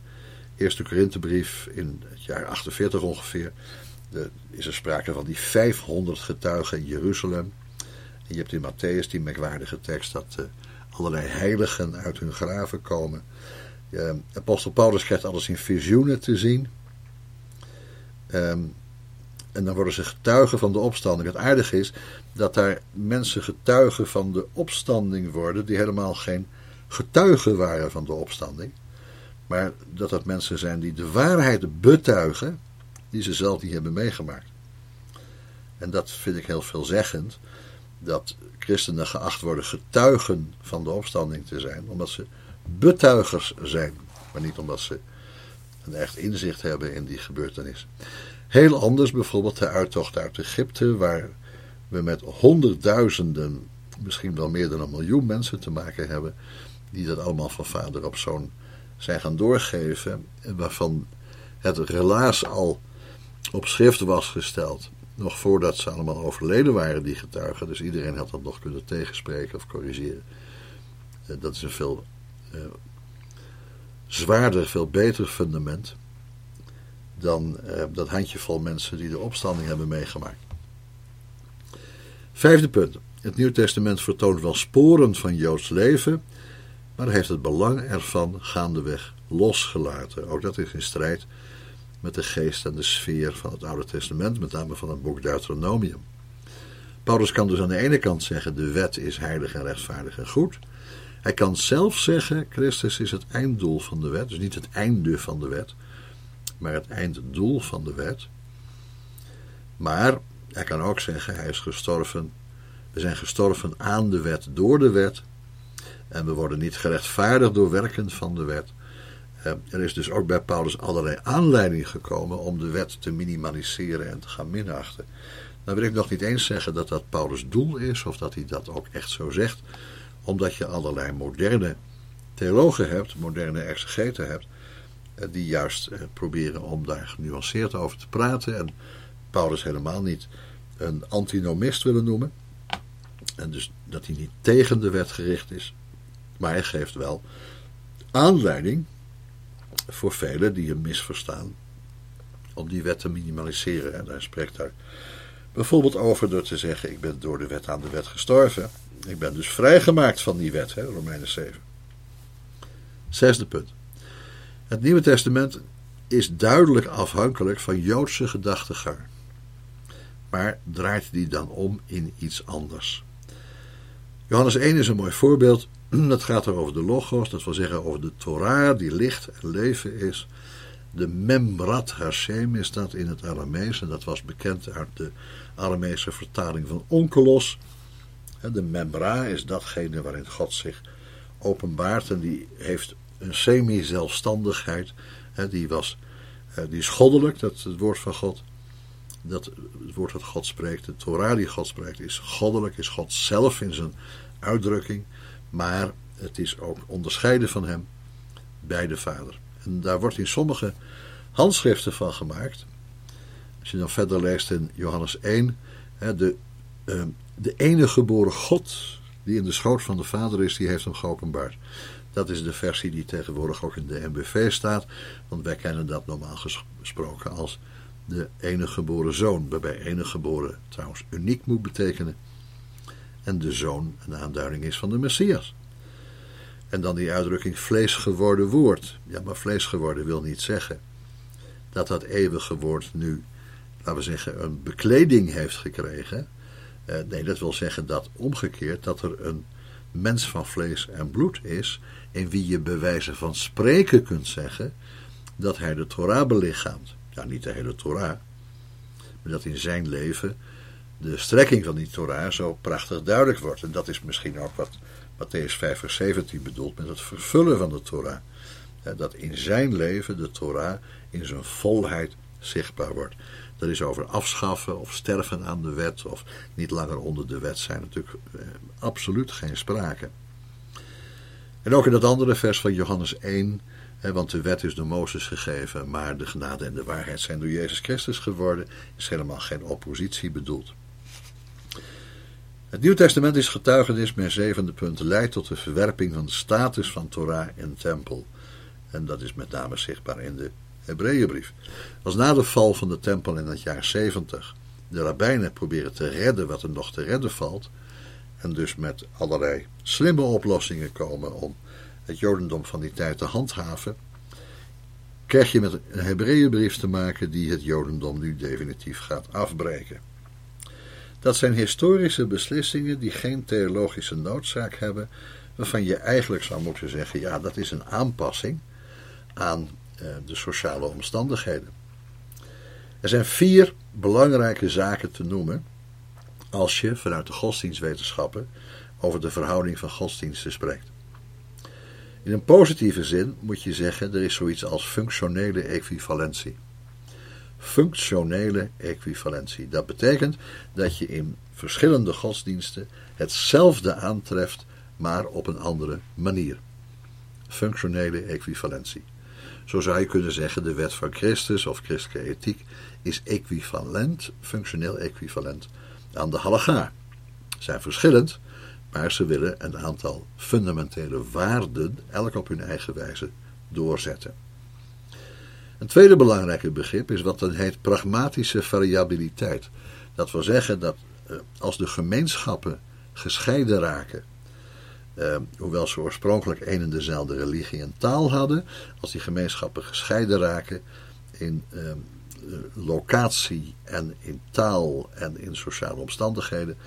Speaker 2: eerste Korinthebrief in het jaar 48 ongeveer. De, is er sprake van die 500 getuigen in Jeruzalem. En je hebt in Matthäus die merkwaardige tekst dat uh, allerlei heiligen uit hun graven komen. Apostel Paulus krijgt alles in visioenen te zien. Um, en dan worden ze getuigen van de opstanding. Het aardige is dat daar mensen getuigen van de opstanding worden die helemaal geen getuigen waren van de opstanding. Maar dat dat mensen zijn die de waarheid betuigen die ze zelf niet hebben meegemaakt. En dat vind ik heel veelzeggend. Dat christenen geacht worden getuigen van de opstanding te zijn, omdat ze betuigers zijn, maar niet omdat ze een echt inzicht hebben in die gebeurtenis. Heel anders bijvoorbeeld de uittocht uit Egypte, waar we met honderdduizenden, misschien wel meer dan een miljoen mensen te maken hebben, die dat allemaal van vader op zoon zijn gaan doorgeven, waarvan het relaas al op schrift was gesteld, nog voordat ze allemaal overleden waren, die getuigen. Dus iedereen had dat nog kunnen tegenspreken of corrigeren. Eh, dat is een veel uh, zwaarder, veel beter fundament dan uh, dat handjevol mensen die de opstanding hebben meegemaakt. Vijfde punt. Het Nieuw Testament vertoont wel sporen van Joods leven, maar heeft het belang ervan gaandeweg losgelaten. Ook dat is in strijd met de geest en de sfeer van het Oude Testament, met name van het boek Deuteronomium. Paulus kan dus aan de ene kant zeggen: de wet is heilig en rechtvaardig en goed. Hij kan zelf zeggen: Christus is het einddoel van de wet, dus niet het einde van de wet, maar het einddoel van de wet. Maar hij kan ook zeggen: hij is gestorven We zijn gestorven aan de wet, door de wet. En we worden niet gerechtvaardigd door werken van de wet. Eh, er is dus ook bij Paulus allerlei aanleiding gekomen om de wet te minimaliseren en te gaan minachten. Dan wil ik nog niet eens zeggen dat dat Paulus' doel is, of dat hij dat ook echt zo zegt, omdat je allerlei moderne theologen hebt, moderne exegeten hebt, eh, die juist eh, proberen om daar genuanceerd over te praten. En Paulus helemaal niet een antinomist willen noemen. En dus dat hij niet tegen de wet gericht is. Maar hij geeft wel aanleiding voor velen die hem misverstaan om die wet te minimaliseren. En hij spreekt daar bijvoorbeeld over door te zeggen: Ik ben door de wet aan de wet gestorven. Ik ben dus vrijgemaakt van die wet, hè, Romeinen 7. Zesde punt. Het Nieuwe Testament is duidelijk afhankelijk van Joodse gedachtegang. Maar draait die dan om in iets anders? Johannes 1 is een mooi voorbeeld. (clears throat) Dat gaat er over de Logos, dat wil zeggen over de Torah die licht en leven is. De Memrat Hashem is dat in het Aramees en dat was bekend uit de Aramese vertaling van Onkelos. De Memra is datgene waarin God zich openbaart en die heeft een semi-zelfstandigheid. Die, was, die is goddelijk, dat het woord van God. Dat het woord dat God spreekt, de Torah die God spreekt, is goddelijk, is God zelf in zijn uitdrukking. Maar het is ook onderscheiden van hem bij de Vader. En daar wordt in sommige handschriften van gemaakt. Als je dan verder leest in Johannes 1, de, ehm, de enige geboren God die in de schoot van de Vader is, die heeft hem geopenbaard. Dat is de versie die tegenwoordig ook in de MBV staat, want wij kennen dat normaal gesproken als de enige geboren zoon, waarbij enige geboren trouwens uniek moet betekenen. En de zoon een aanduiding is van de Messias. En dan die uitdrukking vlees geworden woord. Ja, maar vlees geworden wil niet zeggen dat dat eeuwige woord nu, laten we zeggen, een bekleding heeft gekregen. Uh, nee, dat wil zeggen dat omgekeerd dat er een mens van vlees en bloed is, in wie je bij wijze van spreken kunt zeggen dat hij de Torah belichaamt. Ja, niet de hele Torah, maar dat in zijn leven de strekking van die Torah zo prachtig duidelijk wordt. En dat is misschien ook wat Matthäus 5 vers 17 bedoelt met het vervullen van de Torah. Dat in zijn leven de Torah in zijn volheid zichtbaar wordt. Dat is over afschaffen of sterven aan de wet of niet langer onder de wet zijn natuurlijk eh, absoluut geen sprake. En ook in dat andere vers van Johannes 1, hè, want de wet is door Mozes gegeven, maar de genade en de waarheid zijn door Jezus Christus geworden, is helemaal geen oppositie bedoeld. Het Nieuw Testament is getuigenis, mijn zevende punt, leidt tot de verwerping van de status van Torah en tempel. En dat is met name zichtbaar in de Hebreeënbrief. Als na de val van de tempel in het jaar 70 de rabbijnen proberen te redden wat er nog te redden valt, en dus met allerlei slimme oplossingen komen om het Jodendom van die tijd te handhaven, krijg je met een Hebreeënbrief te maken die het Jodendom nu definitief gaat afbreken. Dat zijn historische beslissingen die geen theologische noodzaak hebben, waarvan je eigenlijk zou moeten zeggen: ja, dat is een aanpassing aan eh, de sociale omstandigheden. Er zijn vier belangrijke zaken te noemen als je vanuit de godsdienstwetenschappen over de verhouding van godsdiensten spreekt. In een positieve zin moet je zeggen er is zoiets als functionele equivalentie. Functionele equivalentie. Dat betekent dat je in verschillende godsdiensten hetzelfde aantreft, maar op een andere manier. Functionele equivalentie. Zo zou je kunnen zeggen: de wet van Christus of christelijke ethiek is equivalent, functioneel equivalent aan de halacha. Zijn verschillend, maar ze willen een aantal fundamentele waarden, elk op hun eigen wijze, doorzetten. Een tweede belangrijke begrip is wat dan heet pragmatische variabiliteit. Dat wil zeggen dat eh, als de gemeenschappen gescheiden raken, eh, hoewel ze oorspronkelijk een en dezelfde religie en taal hadden, als die gemeenschappen gescheiden raken in eh, locatie en in taal en in sociale omstandigheden,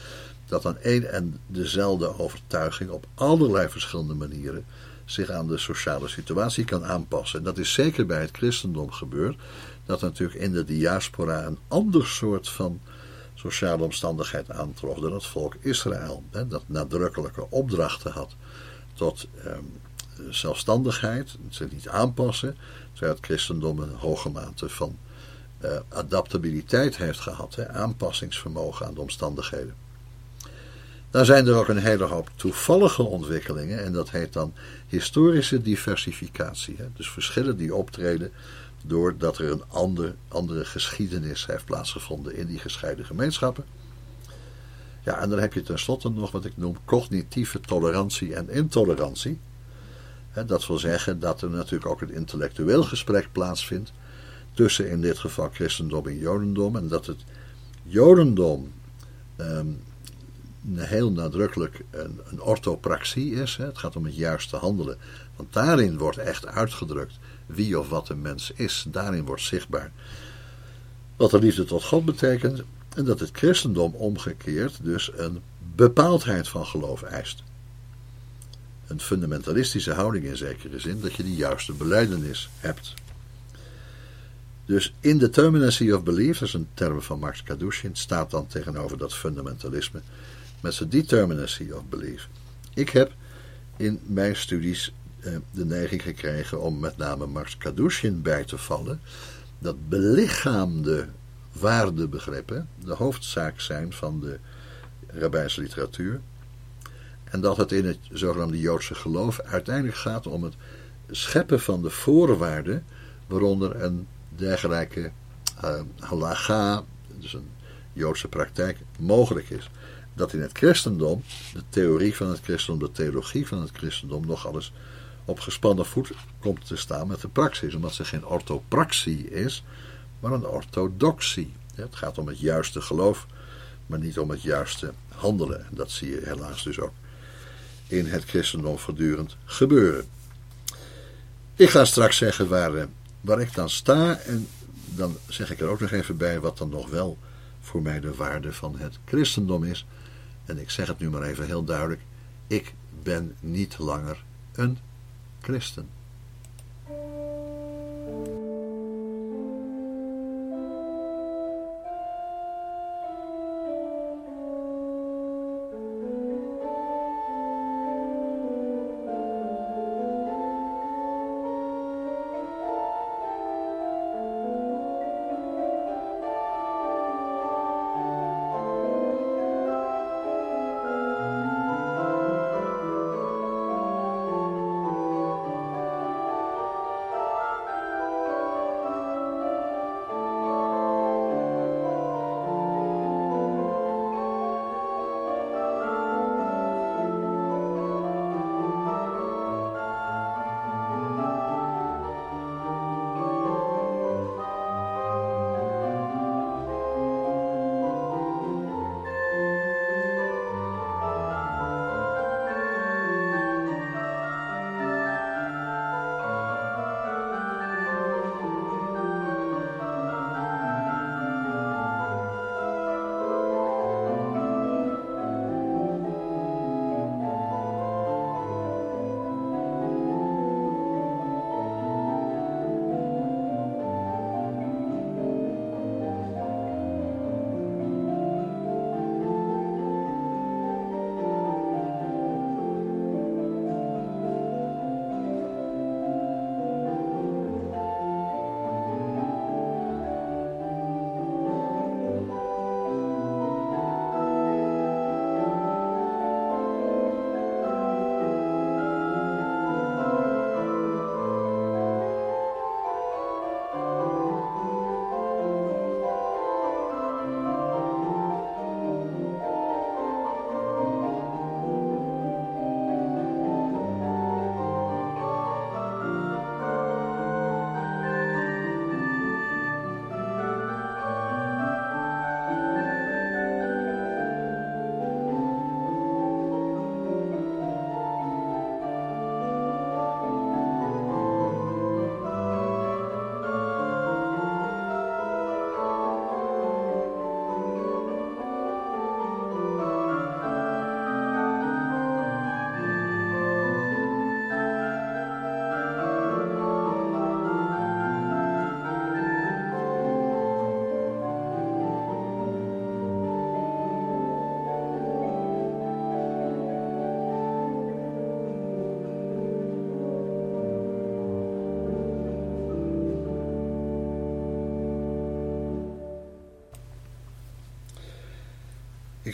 Speaker 2: dat dan één en dezelfde overtuiging op allerlei verschillende manieren zich aan de sociale situatie kan aanpassen. En dat is zeker bij het christendom gebeurd, dat natuurlijk in de diaspora een ander soort van sociale omstandigheid aantrof dan het volk Israël. Hè, dat nadrukkelijke opdrachten had tot ehm, zelfstandigheid, zich niet aanpassen, terwijl het christendom een hoge mate van uh, adaptabiliteit heeft gehad, hè, aanpassingsvermogen aan de omstandigheden. Dan zijn er ook een hele hoop toevallige ontwikkelingen en dat heet dan historische diversificatie. Dus verschillen die optreden doordat er een ander, andere geschiedenis heeft plaatsgevonden in die gescheiden gemeenschappen. Ja, en dan heb je tenslotte nog wat ik noem cognitieve tolerantie en intolerantie. Dat wil zeggen dat er natuurlijk ook een intellectueel gesprek plaatsvindt tussen in dit geval christendom en jodendom. En dat het jodendom ehm, heel nadrukkelijk een, een orthopraxie is. Hè. Het gaat om het juiste handelen. Want daarin wordt echt uitgedrukt wie of wat een mens is. Daarin wordt zichtbaar wat de liefde tot God betekent. En dat het christendom omgekeerd dus een bepaaldheid van geloof eist. Een fundamentalistische houding in zekere zin, dat je de juiste beleidenis hebt. Dus indeterminacy of belief, dat is een term van Max Kadushin, staat dan tegenover dat fundamentalisme met zijn determinacy of belief. Ik heb in mijn studies eh, de neiging gekregen om met name Max Kadushin bij te vallen, dat belichaamde waardebegrippen de hoofdzaak zijn van de rabbijnse literatuur. En dat het in het zogenaamde Joodse geloof uiteindelijk gaat om het scheppen van de voorwaarden waaronder een dergelijke uh, halacha, dus een Joodse praktijk, mogelijk is. Dat in het christendom, de theorie van het christendom, de theologie van het christendom, nog alles op gespannen voet komt te staan met de praxis. Omdat ze geen orthopraxie is, maar een orthodoxie. Het gaat om het juiste geloof, maar niet om het juiste handelen. En dat zie je helaas dus ook in het christendom voortdurend gebeuren. Ik ga straks zeggen waar, eh, waar ik dan sta en dan zeg ik er ook nog even bij wat dan nog wel voor mij de waarde van het christendom is. En ik zeg het nu maar even heel duidelijk: ik ben niet langer een christen.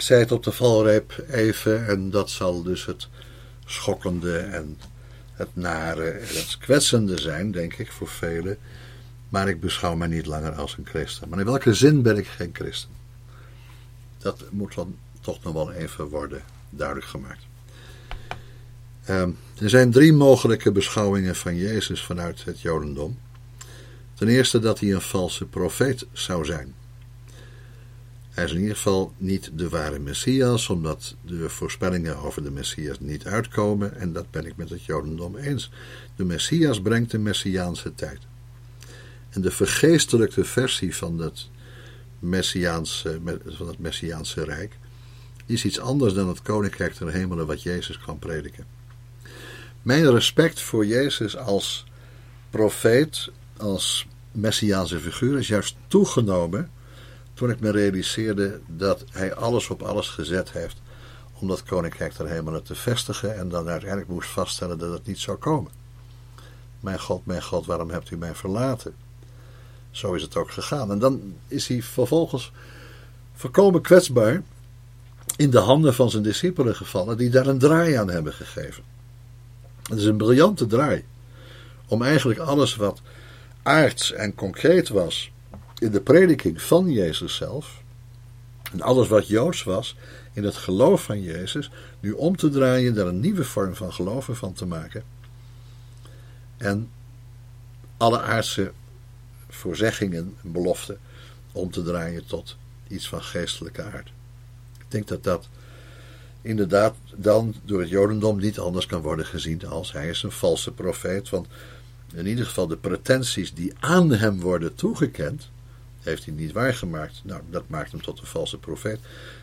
Speaker 2: Ik zei het op de valreep even, en dat zal dus het schokkende en het nare en het kwetsende zijn, denk ik, voor velen. Maar ik beschouw mij niet langer als een christen. Maar in welke zin ben ik geen christen? Dat moet dan toch nog wel even worden duidelijk gemaakt. Ehm, er zijn drie mogelijke beschouwingen van Jezus vanuit het Jodendom. Ten eerste dat hij een valse profeet zou zijn. Hij is in ieder geval niet de ware Messias, omdat de voorspellingen over de Messias niet uitkomen, en dat ben ik met het Jodendom eens. De Messias brengt de Messiaanse tijd. En de vergeestelijkte versie van het Messiaanse, van het Messiaanse Rijk is iets anders dan het Koninkrijk der Hemelen wat Jezus kan prediken. Mijn respect voor Jezus als profeet, als Messiaanse figuur, is juist toegenomen toen ik me realiseerde dat hij alles op alles gezet heeft om dat koninkrijk der hemelen te vestigen en dan uiteindelijk moest vaststellen dat het niet zou komen. Mijn God, mijn God, waarom hebt u mij verlaten? Zo is het ook gegaan. En dan is hij vervolgens volkomen kwetsbaar in de handen van zijn discipelen gevallen, die daar een draai aan hebben gegeven. Het is een briljante draai om eigenlijk alles wat aards en concreet was in de prediking van Jezus zelf, en alles wat joods was in het geloof van Jezus, nu om te draaien, daar een nieuwe vorm van geloven van te maken. En alle aardse voorzeggingen en beloften om te draaien tot iets van geestelijke aard. Ik denk dat dat inderdaad dan door het Jodendom niet anders kan worden gezien als hij is een valse profeet. Want in ieder geval de pretenties die aan hem worden toegekend, heeft hij niet waargemaakt. Nou, dat maakt hem tot een valse profeet.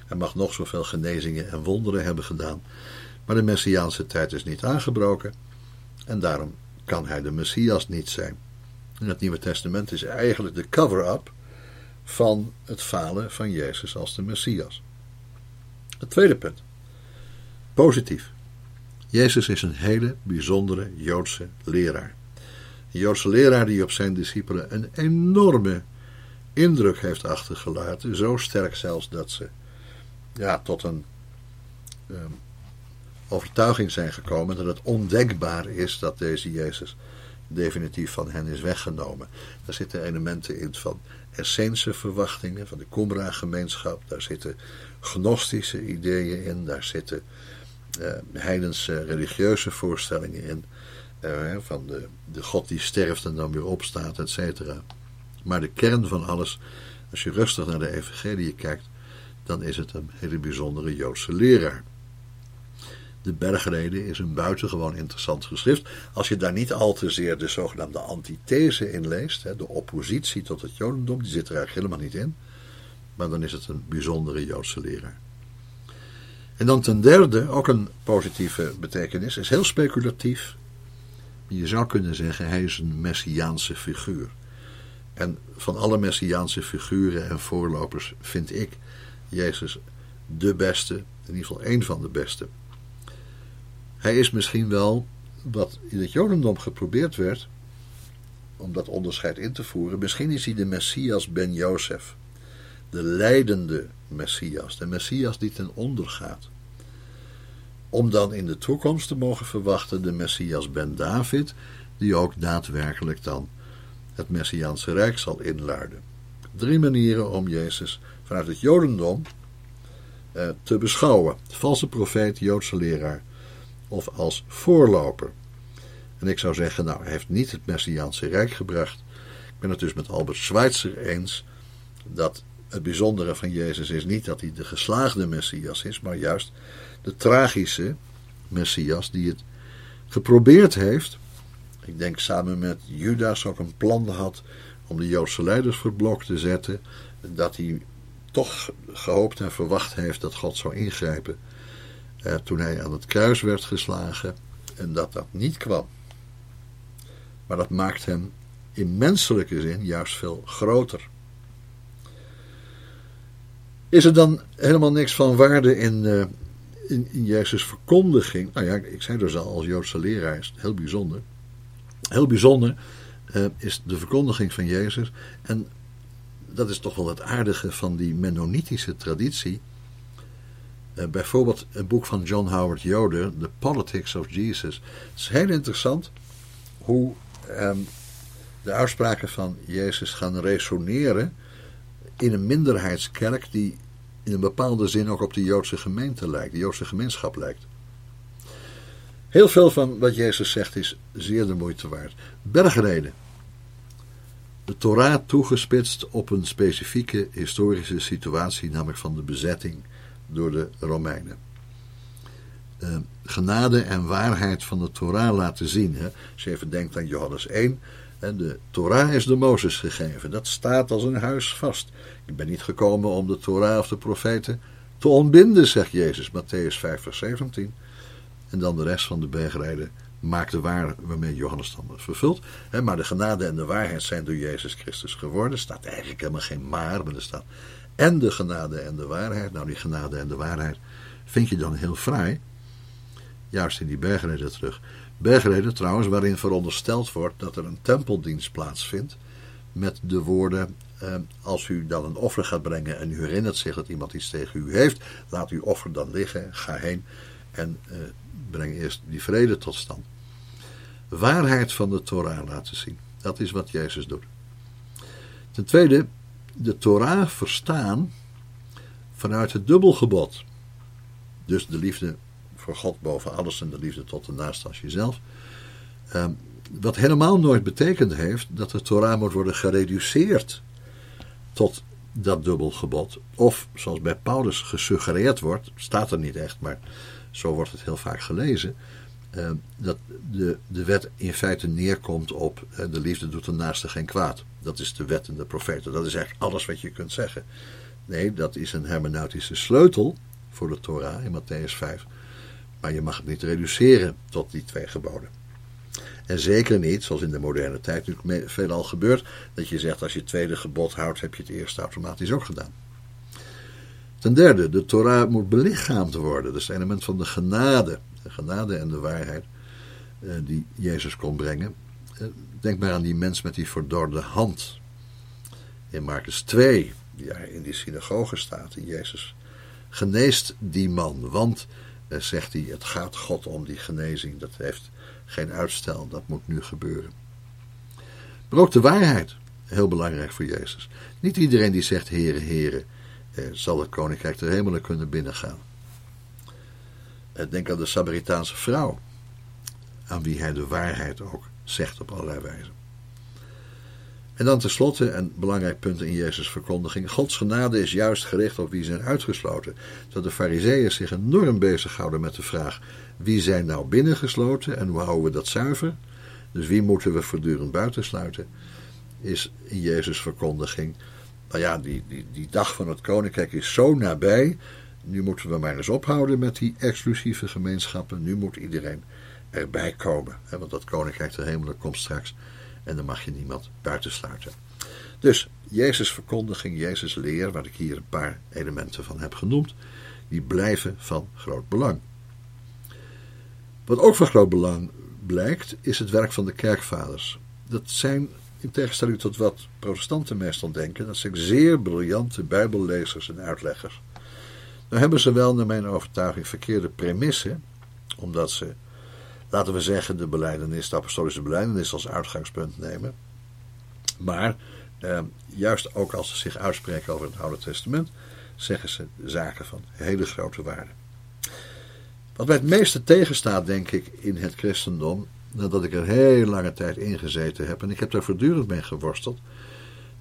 Speaker 2: Hij mag nog zoveel genezingen en wonderen hebben gedaan. Maar de Messiaanse tijd is niet aangebroken. En daarom kan hij de Messias niet zijn. En het Nieuwe Testament is eigenlijk de cover-up van het falen van Jezus als de Messias. Het tweede punt. Positief. Jezus is een hele bijzondere Joodse leraar. Een Joodse leraar die op zijn discipelen een enorme indruk heeft achtergelaten. Zo sterk zelfs dat ze ja, tot een um, overtuiging zijn gekomen dat het ondenkbaar is dat deze Jezus definitief van hen is weggenomen. Daar zitten elementen in van essense verwachtingen van de Qumra-gemeenschap. Daar zitten gnostische ideeën in. Daar zitten uh, heidense religieuze voorstellingen in. Uh, van de, de God die sterft en dan weer opstaat, et cetera. Maar de kern van alles, als je rustig naar de evangelie kijkt, dan is het een hele bijzondere Joodse leraar. De Bergrede is een buitengewoon interessant geschrift. Als je daar niet al te zeer de zogenaamde antithese in leest, de oppositie tot het Jodendom, die zit er eigenlijk helemaal niet in. Maar dan is het een bijzondere Joodse leraar. En dan ten derde, ook een positieve betekenis, is heel speculatief. Je zou kunnen zeggen, hij is een messiaanse figuur. En van alle messiaanse figuren en voorlopers vind ik Jezus de beste, in ieder geval één van de beste. Hij is misschien wel wat in het Jodendom geprobeerd werd om dat onderscheid in te voeren. Misschien is hij de Messias ben Jozef, de leidende Messias, de Messias die ten onder gaat. Om dan in de toekomst te mogen verwachten de Messias ben David, die ook daadwerkelijk dan het Messiaanse Rijk zal inluiden. Drie manieren om Jezus vanuit het Jodendom eh, te beschouwen: valse profeet, Joodse leraar of als voorloper. En ik zou zeggen, nou, hij heeft niet het Messiaanse Rijk gebracht. Ik ben het dus met Albert Schweitzer eens dat het bijzondere van Jezus is niet dat hij de geslaagde Messias is, maar juist de tragische Messias die het geprobeerd heeft ik denk samen met Judas ook een plan had om de Joodse leiders voor blok te zetten. Dat hij toch gehoopt en verwacht heeft dat God zou ingrijpen. Eh, toen hij aan het kruis werd geslagen. En dat dat niet kwam. Maar dat maakt hem in menselijke zin juist veel groter. Is er dan helemaal niks van waarde in, uh, in, in Jezus' verkondiging? Nou ja, ik zei dus al, als Joodse leraar is het heel bijzonder. Heel bijzonder uh, is de verkondiging van Jezus. En dat is toch wel het aardige van die Mennonitische traditie. Uh, bijvoorbeeld een boek van John Howard Yoder, The Politics of Jesus. Het is heel interessant hoe um, de uitspraken van Jezus gaan resoneren in een minderheidskerk die in een bepaalde zin ook op de Joodse gemeente lijkt, de Joodse gemeenschap lijkt. Heel veel van wat Jezus zegt is zeer de moeite waard. Bergreden. De Torah toegespitst op een specifieke historische situatie, namelijk van de bezetting door de Romeinen. Uh, genade en waarheid van de Torah laten zien. Hè. Als je even denkt aan Johannes 1, en de Torah is de Mozes gegeven. Dat staat als een huis vast. Ik ben niet gekomen om de Torah of de profeten te ontbinden, zegt Jezus, Matthäus 5, vers 17. En dan de rest van de bergrijden maakt de waar waarmee Johannes dan vervult. Maar de genade en de waarheid zijn door Jezus Christus geworden. Er staat eigenlijk helemaal geen maar, maar er staat en de genade en de waarheid. Nou, die genade en de waarheid vind je dan heel fraai. Juist in die bergreden terug. Bergreden trouwens, waarin verondersteld wordt dat er een tempeldienst plaatsvindt. Met de woorden: eh, Als u dan een offer gaat brengen en u herinnert zich dat iemand iets tegen u heeft, laat uw offer dan liggen, ga heen en eh, breng eerst die vrede tot stand. Waarheid van de Torah laten zien. Dat is wat Jezus doet. Ten tweede, de Torah verstaan vanuit het dubbelgebod. Dus de liefde voor God boven alles en de liefde tot de naast als jezelf. Ehm, wat helemaal nooit betekend heeft dat de Torah moet worden gereduceerd tot dat dubbelgebod. Of, zoals bij Paulus gesuggereerd wordt, staat er niet echt, maar zo wordt het heel vaak gelezen, ehm, dat de, de wet in feite neerkomt op uh, de liefde doet de naaste geen kwaad. Dat is de wet en de profeten. Dat is eigenlijk alles wat je kunt zeggen. Nee, dat is een hermeneutische sleutel voor de Torah in Matthäus 5. Maar je mag het niet reduceren tot die twee geboden. En zeker niet, zoals in de moderne tijd nu veelal gebeurt, dat je zegt als je het tweede gebod houdt, heb je het eerste automatisch ook gedaan. Ten derde, de Torah moet belichaamd worden. Dat is het element van de genade. De genade en de waarheid eh, die Jezus kon brengen. Eh, denk maar aan die mens met die verdorde hand. In Marcus 2, die in die synagoge staat. En Jezus geneest die man. Want, eh, zegt hij, het gaat God om die genezing. Dat heeft geen uitstel. Dat moet nu gebeuren. Maar ook de waarheid. Heel belangrijk voor Jezus. Niet iedereen die zegt, heren, heren zal het koninkrijk der hemelen kunnen binnengaan. Eh, denk aan de Samaritaanse vrouw, aan wie hij de waarheid ook zegt op allerlei wijzen. En dan tenslotte, een belangrijk punt in Jezus' verkondiging: Gods genade is juist gericht op wie zijn uitgesloten. Dat de Fariseeën zich enorm bezighouden met de vraag: wie zijn nou binnengesloten en hoe houden we dat zuiver? Dus wie moeten we voortdurend buitensluiten? Is in Jezus' verkondiging nou ja, die, die, die dag van het koninkrijk is zo nabij. Nu moeten we maar eens ophouden met die exclusieve gemeenschappen. Nu moet iedereen erbij komen. Hè, want dat koninkrijk der hemelen komt straks. En dan mag je niemand buitensluiten. Dus Jezus' verkondiging, Jezus' leer, waar ik hier een paar elementen van heb genoemd, die blijven van groot belang. Wat ook van groot belang blijkt, is het werk van de kerkvaders. Dat zijn in tegenstelling tot wat protestanten meestal denken, dat zijn zeer briljante bijbellezers en uitleggers. Nou hebben ze wel, naar mijn overtuiging, verkeerde premissen, omdat ze, laten we zeggen, de beleidenis, de apostolische beleidenis als uitgangspunt nemen. Maar eh, juist ook als ze zich uitspreken over het Oude Testament, zeggen ze zaken van hele grote waarde. Wat mij het meeste tegenstaat, denk ik, in het christendom, nadat ik er heel lange tijd in gezeten heb, en ik heb daar voortdurend mee geworsteld,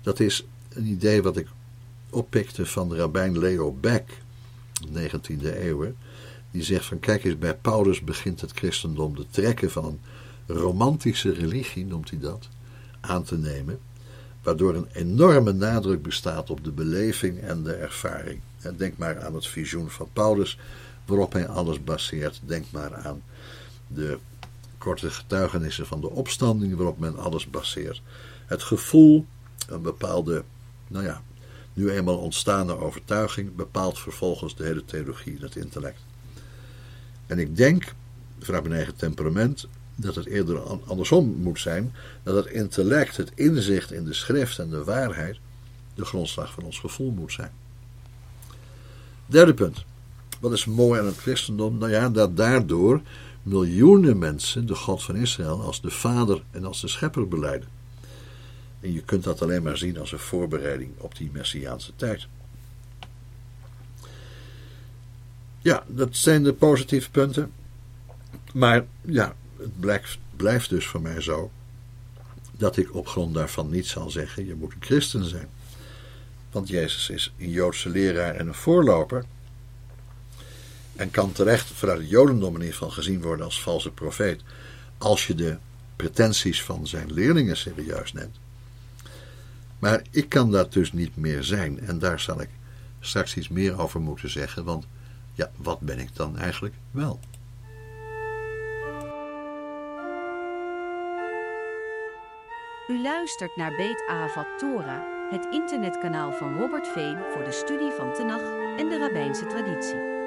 Speaker 2: dat is een idee wat ik oppikte van de rabbijn Leo Beck, 19e eeuw, die zegt van kijk eens, bij Paulus begint het christendom de trekken van een romantische religie, noemt hij dat, aan te nemen, waardoor een enorme nadruk bestaat op de beleving en de ervaring. En denk maar aan het visioen van Paulus, waarop hij alles baseert. Denk maar aan de korte getuigenissen van de opstanding waarop men alles baseert. Het gevoel, een bepaalde, nou ja, nu eenmaal ontstaande overtuiging, bepaalt vervolgens de hele theologie het intellect. En ik denk, vanuit mijn eigen temperament, dat het eerder andersom moet zijn, dat het intellect, het inzicht in de schrift en de waarheid, de grondslag van ons gevoel moet zijn. Derde punt. Wat is mooi aan het christendom? Nou ja, dat daardoor miljoenen mensen de God van Israël als de Vader en als de Schepper beleiden. En je kunt dat alleen maar zien als een voorbereiding op die Messiaanse tijd. Ja, dat zijn de positieve punten. Maar ja, het blijft, blijft dus voor mij zo dat ik op grond daarvan niet zal zeggen: je moet een christen zijn. Want Jezus is een Joodse leraar en een voorloper. En kan terecht vanuit het Jodendom in ieder geval gezien worden als valse profeet. Als je de pretenties van zijn leerlingen serieus neemt. Maar ik kan dat dus niet meer zijn. En daar zal ik straks iets meer over moeten zeggen. Want ja, wat ben ik dan eigenlijk wel?
Speaker 1: U luistert naar Beet Avat Torah, het internetkanaal van Robert Veen voor de studie van Tenach en de rabbijnse traditie.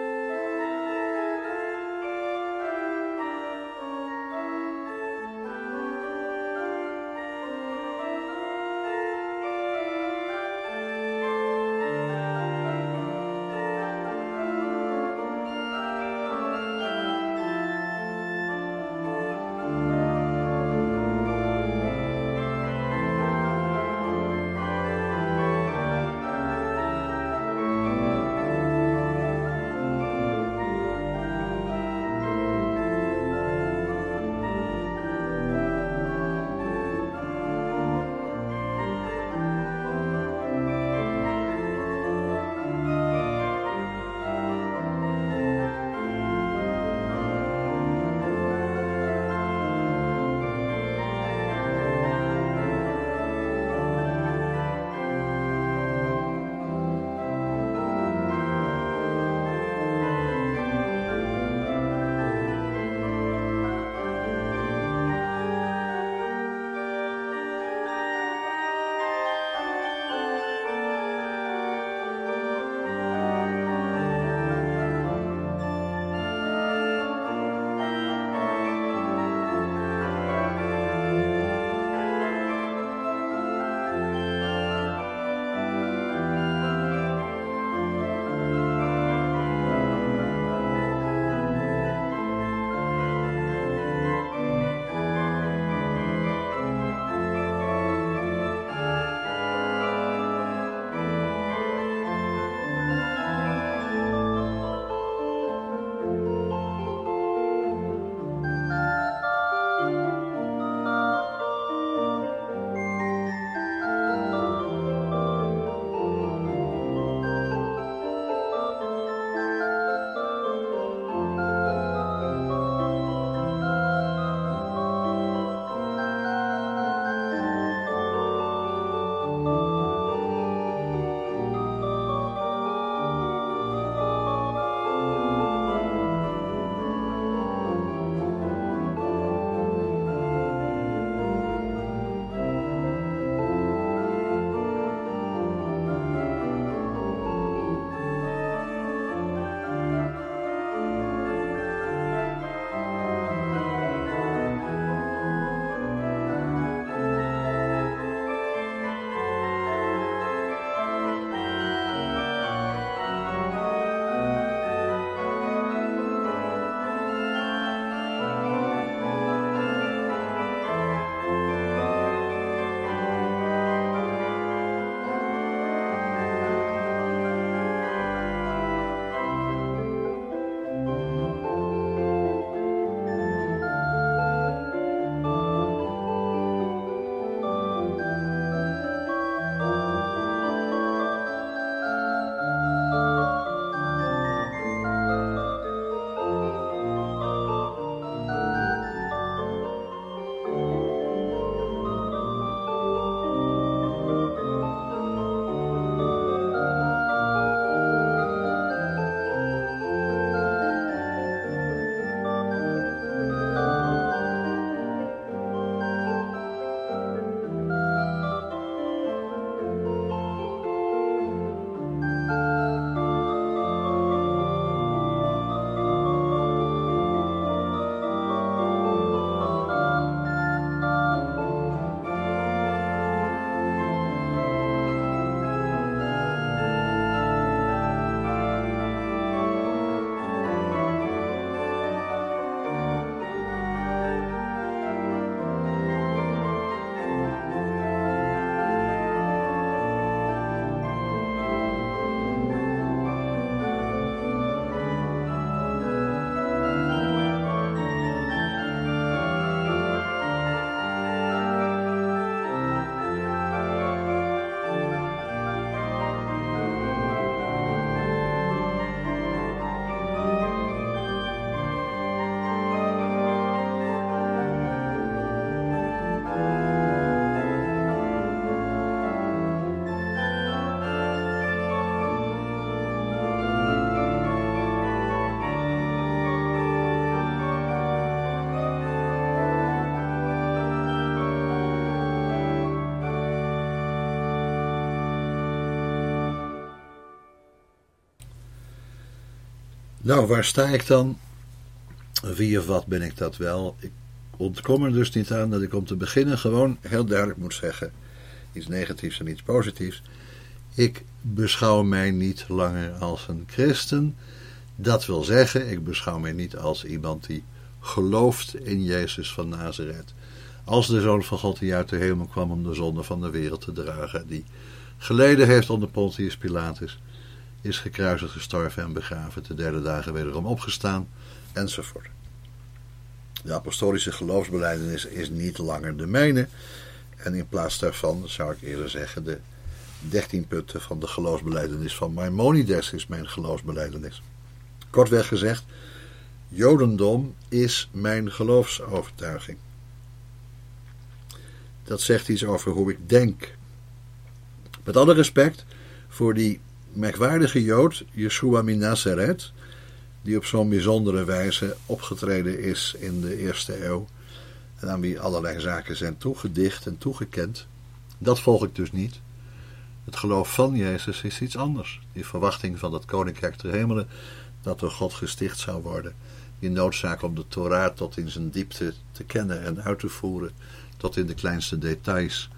Speaker 2: Nou, waar sta ik dan? Wie of wat ben ik dat wel? Ik ontkom er dus niet aan dat ik om te beginnen gewoon heel duidelijk moet zeggen: iets negatiefs en iets positiefs. Ik beschouw mij niet langer als een christen. Dat wil zeggen, ik beschouw mij niet als iemand die gelooft in Jezus van Nazareth. Als de Zoon van God die uit de hemel kwam om de zonde van de wereld te dragen, die geleden heeft onder Pontius Pilatus, is gekruisigd, gestorven en begraven, de derde dagen wederom opgestaan, enzovoort. De apostolische geloofsbeleidenis is niet langer de mijne, en in plaats daarvan zou ik eerder zeggen, de dertien punten van de geloofsbeleidenis van Maimonides is mijn geloofsbeleidenis. Kortweg gezegd, Jodendom is mijn geloofsovertuiging. Dat zegt iets over hoe ik denk. Met alle respect voor die merkwaardige Jood, Yeshua min Nazareth, die op zo'n bijzondere wijze opgetreden is in de eerste eeuw en aan wie allerlei zaken zijn toegedicht en toegekend. Dat volg ik dus niet. Het geloof van Jezus is iets anders. Die verwachting van het koninkrijk der hemelen dat door God gesticht zou worden. Die noodzaak om de Torah tot in zijn diepte te kennen en uit te voeren, tot in de kleinste details,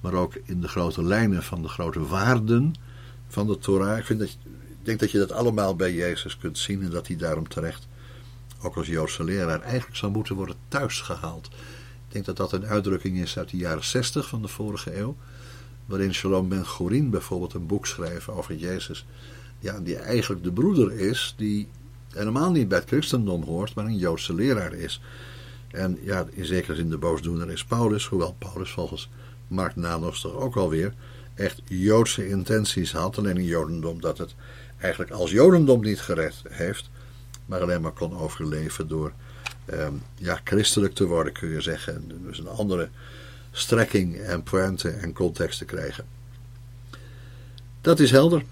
Speaker 2: maar ook in de grote lijnen van de grote waarden van de Torah. Ik, vind dat, ik denk dat je dat allemaal bij Jezus kunt zien en dat hij daarom terecht, ook als Joodse leraar, eigenlijk zou moeten worden thuisgehaald. Ik denk dat dat een uitdrukking is uit de jaren 60 van de vorige eeuw, waarin Shalom Ben Gorin bijvoorbeeld een boek schreef over Jezus ja, die eigenlijk de broeder is, die helemaal niet bij het christendom hoort, maar een Joodse leraar is. En ja, in zekere zin de boosdoener is Paulus, hoewel Paulus volgens Mark Nanos toch ook alweer echt Joodse intenties had. Alleen in Jodendom dat het eigenlijk als Jodendom niet gered heeft, maar alleen maar kon overleven door ehm, ja, christelijk te worden, kun je zeggen. Dus een andere strekking en pointe en context te krijgen. Dat is helder.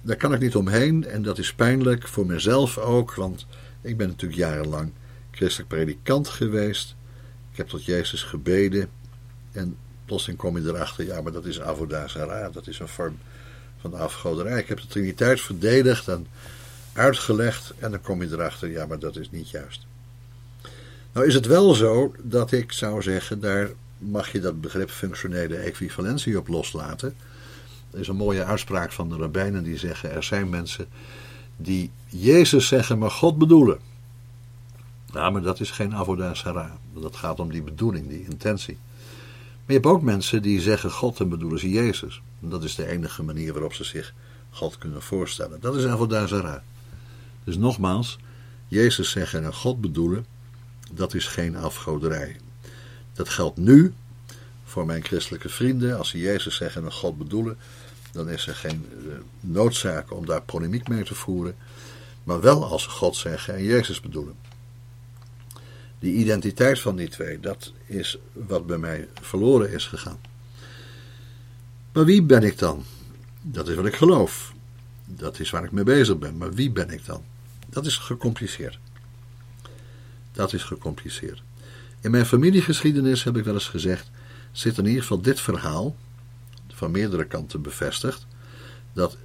Speaker 2: Daar kan ik niet omheen en dat is pijnlijk voor mezelf ook, want ik ben natuurlijk jarenlang christelijk predikant geweest. Ik heb tot Jezus gebeden en plotseling kom je erachter, ja, maar dat is avodazara, dat is een vorm van afgoderij. Ik heb de Triniteit verdedigd en uitgelegd en dan kom je erachter, ja, maar dat is niet juist. Nou is het wel zo dat ik zou zeggen, daar mag je dat begrip functionele equivalentie op loslaten. Er is een mooie uitspraak van de rabbijnen die zeggen: er zijn mensen die Jezus zeggen, maar God bedoelen. Ja, maar dat is geen avodah sarah. Dat gaat om die bedoeling, die intentie. Je hebt ook mensen die zeggen God en bedoelen ze Jezus. En dat is de enige manier waarop ze zich God kunnen voorstellen. Dat is avodah sarah. Dus nogmaals, Jezus zeggen en God bedoelen, dat is geen afgoderij. Dat geldt nu voor mijn christelijke vrienden. Als ze Jezus zeggen en God bedoelen, dan is er geen uh, noodzaak om daar polemiek mee te voeren. Maar wel als ze God zeggen en Jezus bedoelen. Die identiteit van die twee, dat is wat bij mij verloren is gegaan. Maar wie ben ik dan? Dat is wat ik geloof. Dat is waar ik mee bezig ben. Maar wie ben ik dan? Dat is gecompliceerd. Dat is gecompliceerd. In mijn familiegeschiedenis heb ik wel eens gezegd: zit in ieder geval dit verhaal, van meerdere kanten bevestigd, dat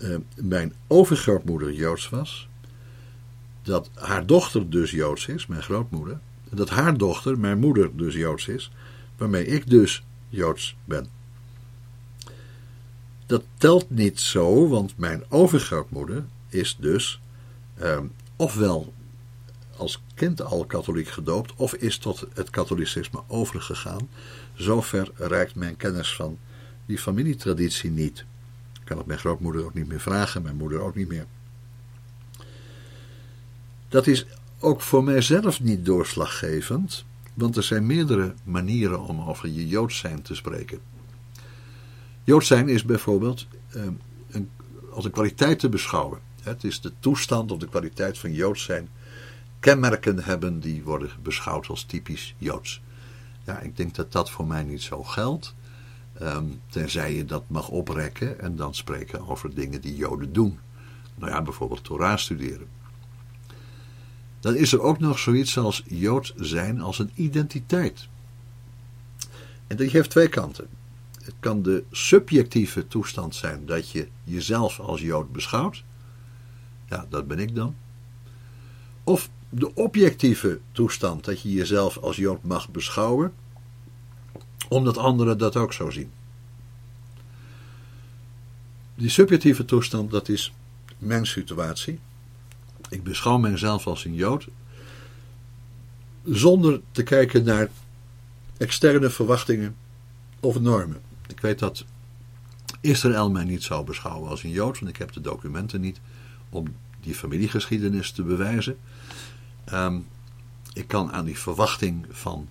Speaker 2: eh, mijn overgrootmoeder Joods was, dat haar dochter dus Joods is, mijn grootmoeder, dat haar dochter, mijn moeder, dus Joods is, waarmee ik dus Joods ben. Dat telt niet zo, want mijn overgrootmoeder is dus eh, ofwel als kind al katholiek gedoopt, of is tot het katholicisme overgegaan. Zover reikt mijn kennis van die familietraditie niet. Ik kan het mijn grootmoeder ook niet meer vragen, mijn moeder ook niet meer. Dat is ook voor mijzelf niet doorslaggevend, want er zijn meerdere manieren om over je Joods zijn te spreken. Joods zijn is bijvoorbeeld eh, een, als een kwaliteit te beschouwen. Het is de toestand of de kwaliteit van Joods zijn kenmerken hebben die worden beschouwd als typisch Joods. Ja, ik denk dat dat voor mij niet zo geldt. Um, tenzij je dat mag oprekken en dan spreken over dingen die Joden doen. Nou ja, bijvoorbeeld Torah studeren. Dan is er ook nog zoiets als Joods zijn als een identiteit. En die heeft twee kanten. Het kan de subjectieve toestand zijn dat je jezelf als Jood beschouwt. ja, dat ben ik dan. Of de objectieve toestand dat je jezelf als Jood mag beschouwen, omdat anderen dat ook zo zien. Die subjectieve toestand, dat is mijn situatie. Ik beschouw mezelf als een Jood, zonder te kijken naar externe verwachtingen of normen. Ik weet dat Israël mij niet zou beschouwen als een Jood, want ik heb de documenten niet om die familiegeschiedenis te bewijzen. Ehm, ik kan aan die verwachting van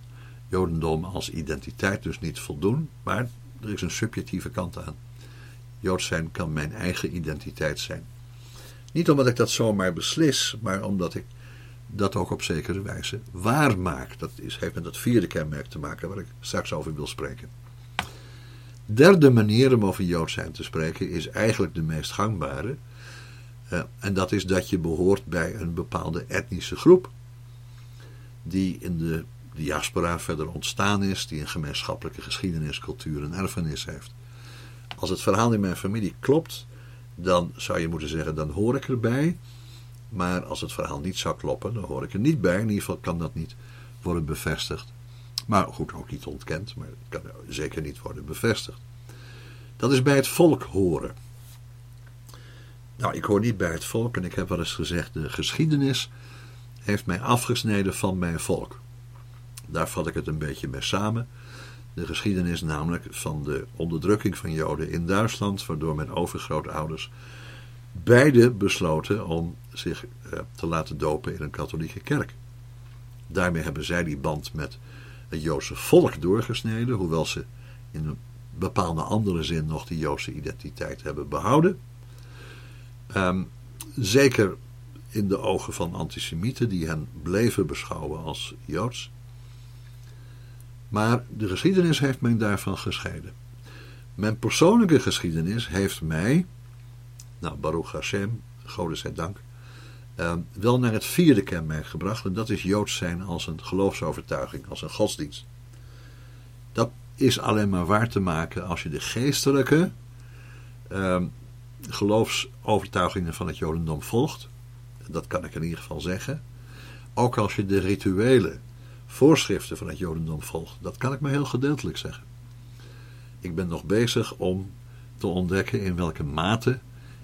Speaker 2: Jodendom als identiteit dus niet voldoen, maar er is een subjectieve kant aan. Joods zijn kan mijn eigen identiteit zijn. Niet omdat ik dat zomaar beslis, maar omdat ik dat ook op zekere wijze waar maak. Dat is, heeft met dat vierde kenmerk te maken waar ik straks over wil spreken. Derde manier om over Joods zijn te spreken is eigenlijk de meest gangbare. Uh, en dat is dat je behoort bij een bepaalde etnische groep. Die in de diaspora verder ontstaan is, die een gemeenschappelijke geschiedenis, cultuur en erfenis heeft. Als het verhaal in mijn familie klopt, dan zou je moeten zeggen, dan hoor ik erbij. Maar als het verhaal niet zou kloppen, dan hoor ik er niet bij. In ieder geval kan dat niet worden bevestigd. Maar goed, ook niet ontkend, maar het kan zeker niet worden bevestigd. Dat is bij het volk horen. Nou, ik hoor niet bij het volk en ik heb wel eens gezegd: de geschiedenis heeft mij afgesneden van mijn volk. Daar vat ik het een beetje mee samen. De geschiedenis namelijk van de onderdrukking van Joden in Duitsland, waardoor mijn overgrootouders beide besloten om zich eh, te laten dopen in een katholieke kerk. Daarmee hebben zij die band met het Joodse volk doorgesneden, hoewel ze in een bepaalde andere zin nog die Joodse identiteit hebben behouden. Ehm, zeker in de ogen van antisemieten die hen bleven beschouwen als Joods. Maar de geschiedenis heeft mij daarvan gescheiden. Mijn persoonlijke geschiedenis heeft mij, nou Baruch Hashem, Goden zij dank, uh, wel naar het vierde kenmerk gebracht. En dat is Joods zijn als een geloofsovertuiging, als een godsdienst. Dat is alleen maar waar te maken als je de geestelijke uh, geloofsovertuigingen van het Jodendom volgt. Dat kan ik in ieder geval zeggen. Ook als je de rituele voorschriften van het Jodendom volgt. Dat kan ik maar heel gedeeltelijk zeggen. Ik ben nog bezig om te ontdekken in welke mate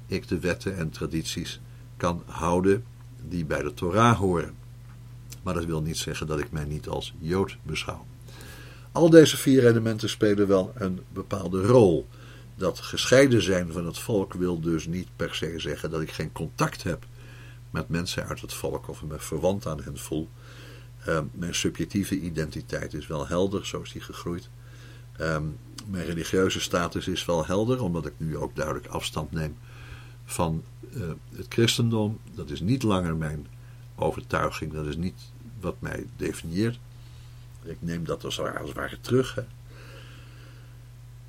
Speaker 2: ik de wetten en tradities kan houden die bij de Torah horen. Maar dat wil niet zeggen dat ik mij niet als Jood beschouw. Al deze vier elementen spelen wel een bepaalde rol. Dat gescheiden zijn van het volk wil dus niet per se zeggen dat ik geen contact heb met mensen uit het volk of me verwant aan hen voel. Uh, mijn subjectieve identiteit is wel helder, zo is die gegroeid. Uh, mijn religieuze status is wel helder, omdat ik nu ook duidelijk afstand neem van uh, het christendom. Dat is niet langer mijn overtuiging, dat is niet wat mij definieert. Ik neem dat als, als het ware terug. Hè.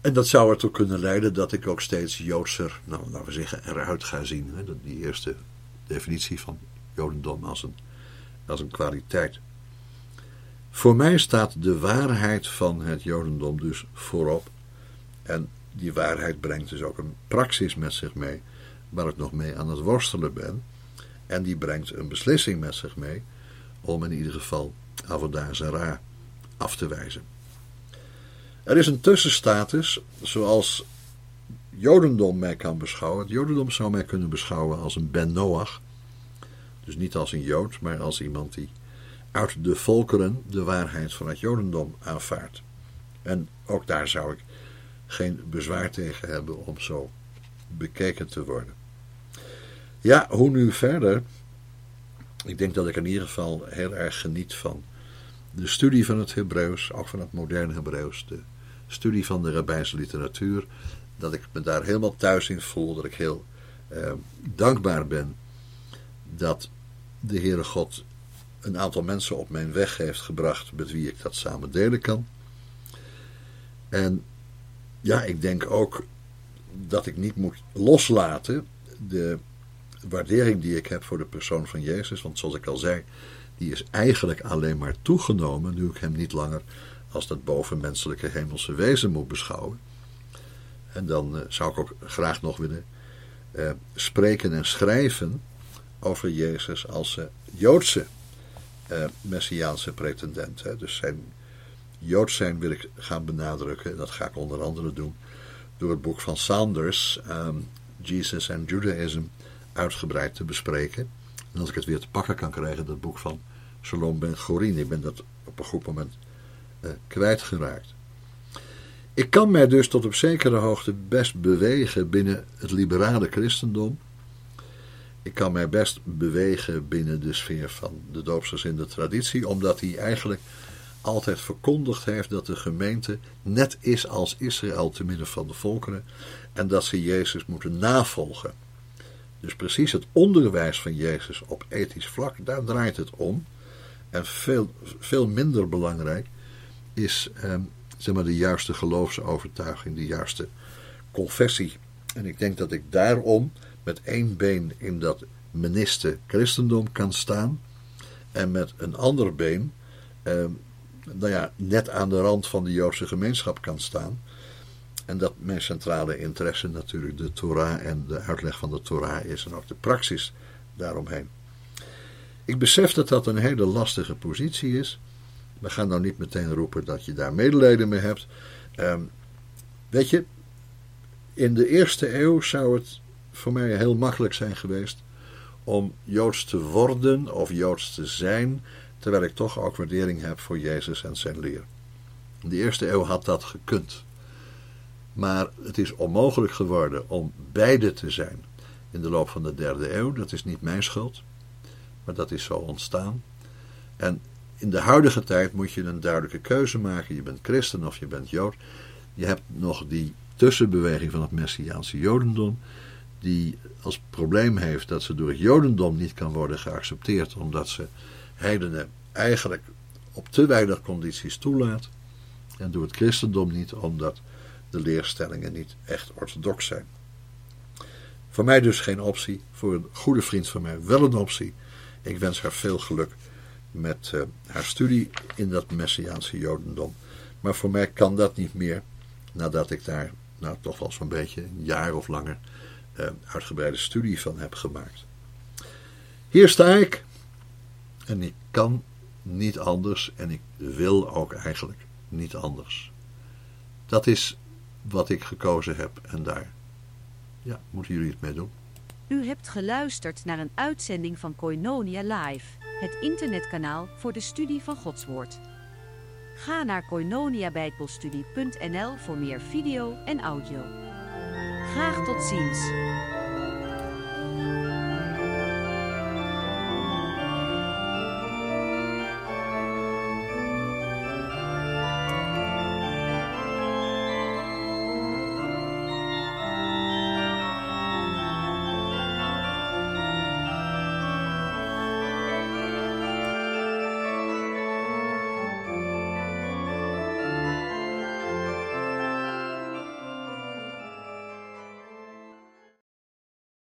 Speaker 2: En dat zou ertoe kunnen leiden dat ik ook steeds Joodser, nou laten we zeggen, eruit ga zien. Hè. Die eerste definitie van Jodendom als een, als een kwaliteit. Voor mij staat de waarheid van het Jodendom dus voorop. En die waarheid brengt dus ook een praxis met zich mee, waar ik nog mee aan het worstelen ben. En die brengt een beslissing met zich mee om in ieder geval Avodah Zarah af te wijzen. Er is een tussenstatus, zoals Jodendom mij kan beschouwen. Het Jodendom zou mij kunnen beschouwen als een Ben Noach. Dus niet als een Jood, maar als iemand die uit de volkeren de waarheid van het Jodendom aanvaardt. En ook daar zou ik geen bezwaar tegen hebben om zo bekeken te worden. Ja, hoe nu verder? Ik denk dat ik in ieder geval heel erg geniet van de studie van het Hebreeuws, ook van het moderne Hebreeuws, de studie van de rabbijnse literatuur, dat ik me daar helemaal thuis in voel, dat ik heel eh, dankbaar ben dat de Heere God een aantal mensen op mijn weg heeft gebracht met wie ik dat samen delen kan. En ja, ik denk ook dat ik niet moet loslaten de waardering die ik heb voor de persoon van Jezus. Want zoals ik al zei, die is eigenlijk alleen maar toegenomen nu ik hem niet langer als dat bovenmenselijke hemelse wezen moet beschouwen. En dan uh, zou ik ook graag nog willen uh, spreken en schrijven over Jezus als uh, Joodse uh, messiaanse pretendent. Hè. Dus zijn Joods zijn wil ik gaan benadrukken. En dat ga ik onder andere doen door het boek van Sanders, um, Jesus and Judaism, uitgebreid te bespreken. En als ik het weer te pakken kan krijgen, dat boek van Salom Ben Gorin. Ik ben dat op een goed moment uh, kwijtgeraakt. Ik kan mij dus tot op zekere hoogte best bewegen binnen het liberale christendom. Ik kan mij best bewegen binnen de sfeer van de doopsgezinde traditie, omdat hij eigenlijk altijd verkondigd heeft dat de gemeente net is als Israël te midden van de volkeren en dat ze Jezus moeten navolgen. Dus precies het onderwijs van Jezus op ethisch vlak, daar draait het om. En veel, veel minder belangrijk is eh, zeg maar de juiste geloofsovertuiging, de juiste confessie. En ik denk dat ik daarom met één been in dat meniste christendom kan staan en met een ander been eh, nou ja, net aan de rand van de Joodse gemeenschap kan staan. En dat mijn centrale interesse natuurlijk de Torah en de uitleg van de Torah is en ook de praxis daaromheen. Ik besef dat dat een hele lastige positie is. We gaan nou niet meteen roepen dat je daar medelijden mee hebt. Um, weet je, in de eerste eeuw zou het voor mij heel makkelijk zijn geweest om Joods te worden of Joods te zijn, terwijl ik toch ook waardering heb voor Jezus en zijn leer. In de eerste eeuw had dat gekund. Maar het is onmogelijk geworden om beide te zijn in de loop van de derde eeuw. Dat is niet mijn schuld, maar dat is zo ontstaan. En in de huidige tijd moet je een duidelijke keuze maken. Je bent christen of je bent jood. Je hebt nog die tussenbeweging van het Messiaanse Jodendom, die als probleem heeft dat ze door het Jodendom niet kan worden geaccepteerd, omdat ze heidenen eigenlijk op te weinig condities toelaat, en door het christendom niet, omdat de leerstellingen niet echt orthodox zijn. Voor mij dus geen optie, voor een goede vriend van mij wel een optie. Ik wens haar veel geluk met uh, haar studie in dat Messiaanse Jodendom. Maar voor mij kan dat niet meer nadat ik daar nou, toch wel zo'n beetje een jaar of langer uh, uitgebreide studie van heb gemaakt. Hier sta ik en ik kan niet anders en ik wil ook eigenlijk niet anders. Dat is wat ik gekozen heb en daar ja, moeten jullie het mee doen.
Speaker 1: U hebt geluisterd naar een uitzending van Koinonia Live, het internetkanaal voor de studie van Gods Woord. Ga naar koinoniabijbelstudie.nl voor meer video en audio. Graag tot ziens.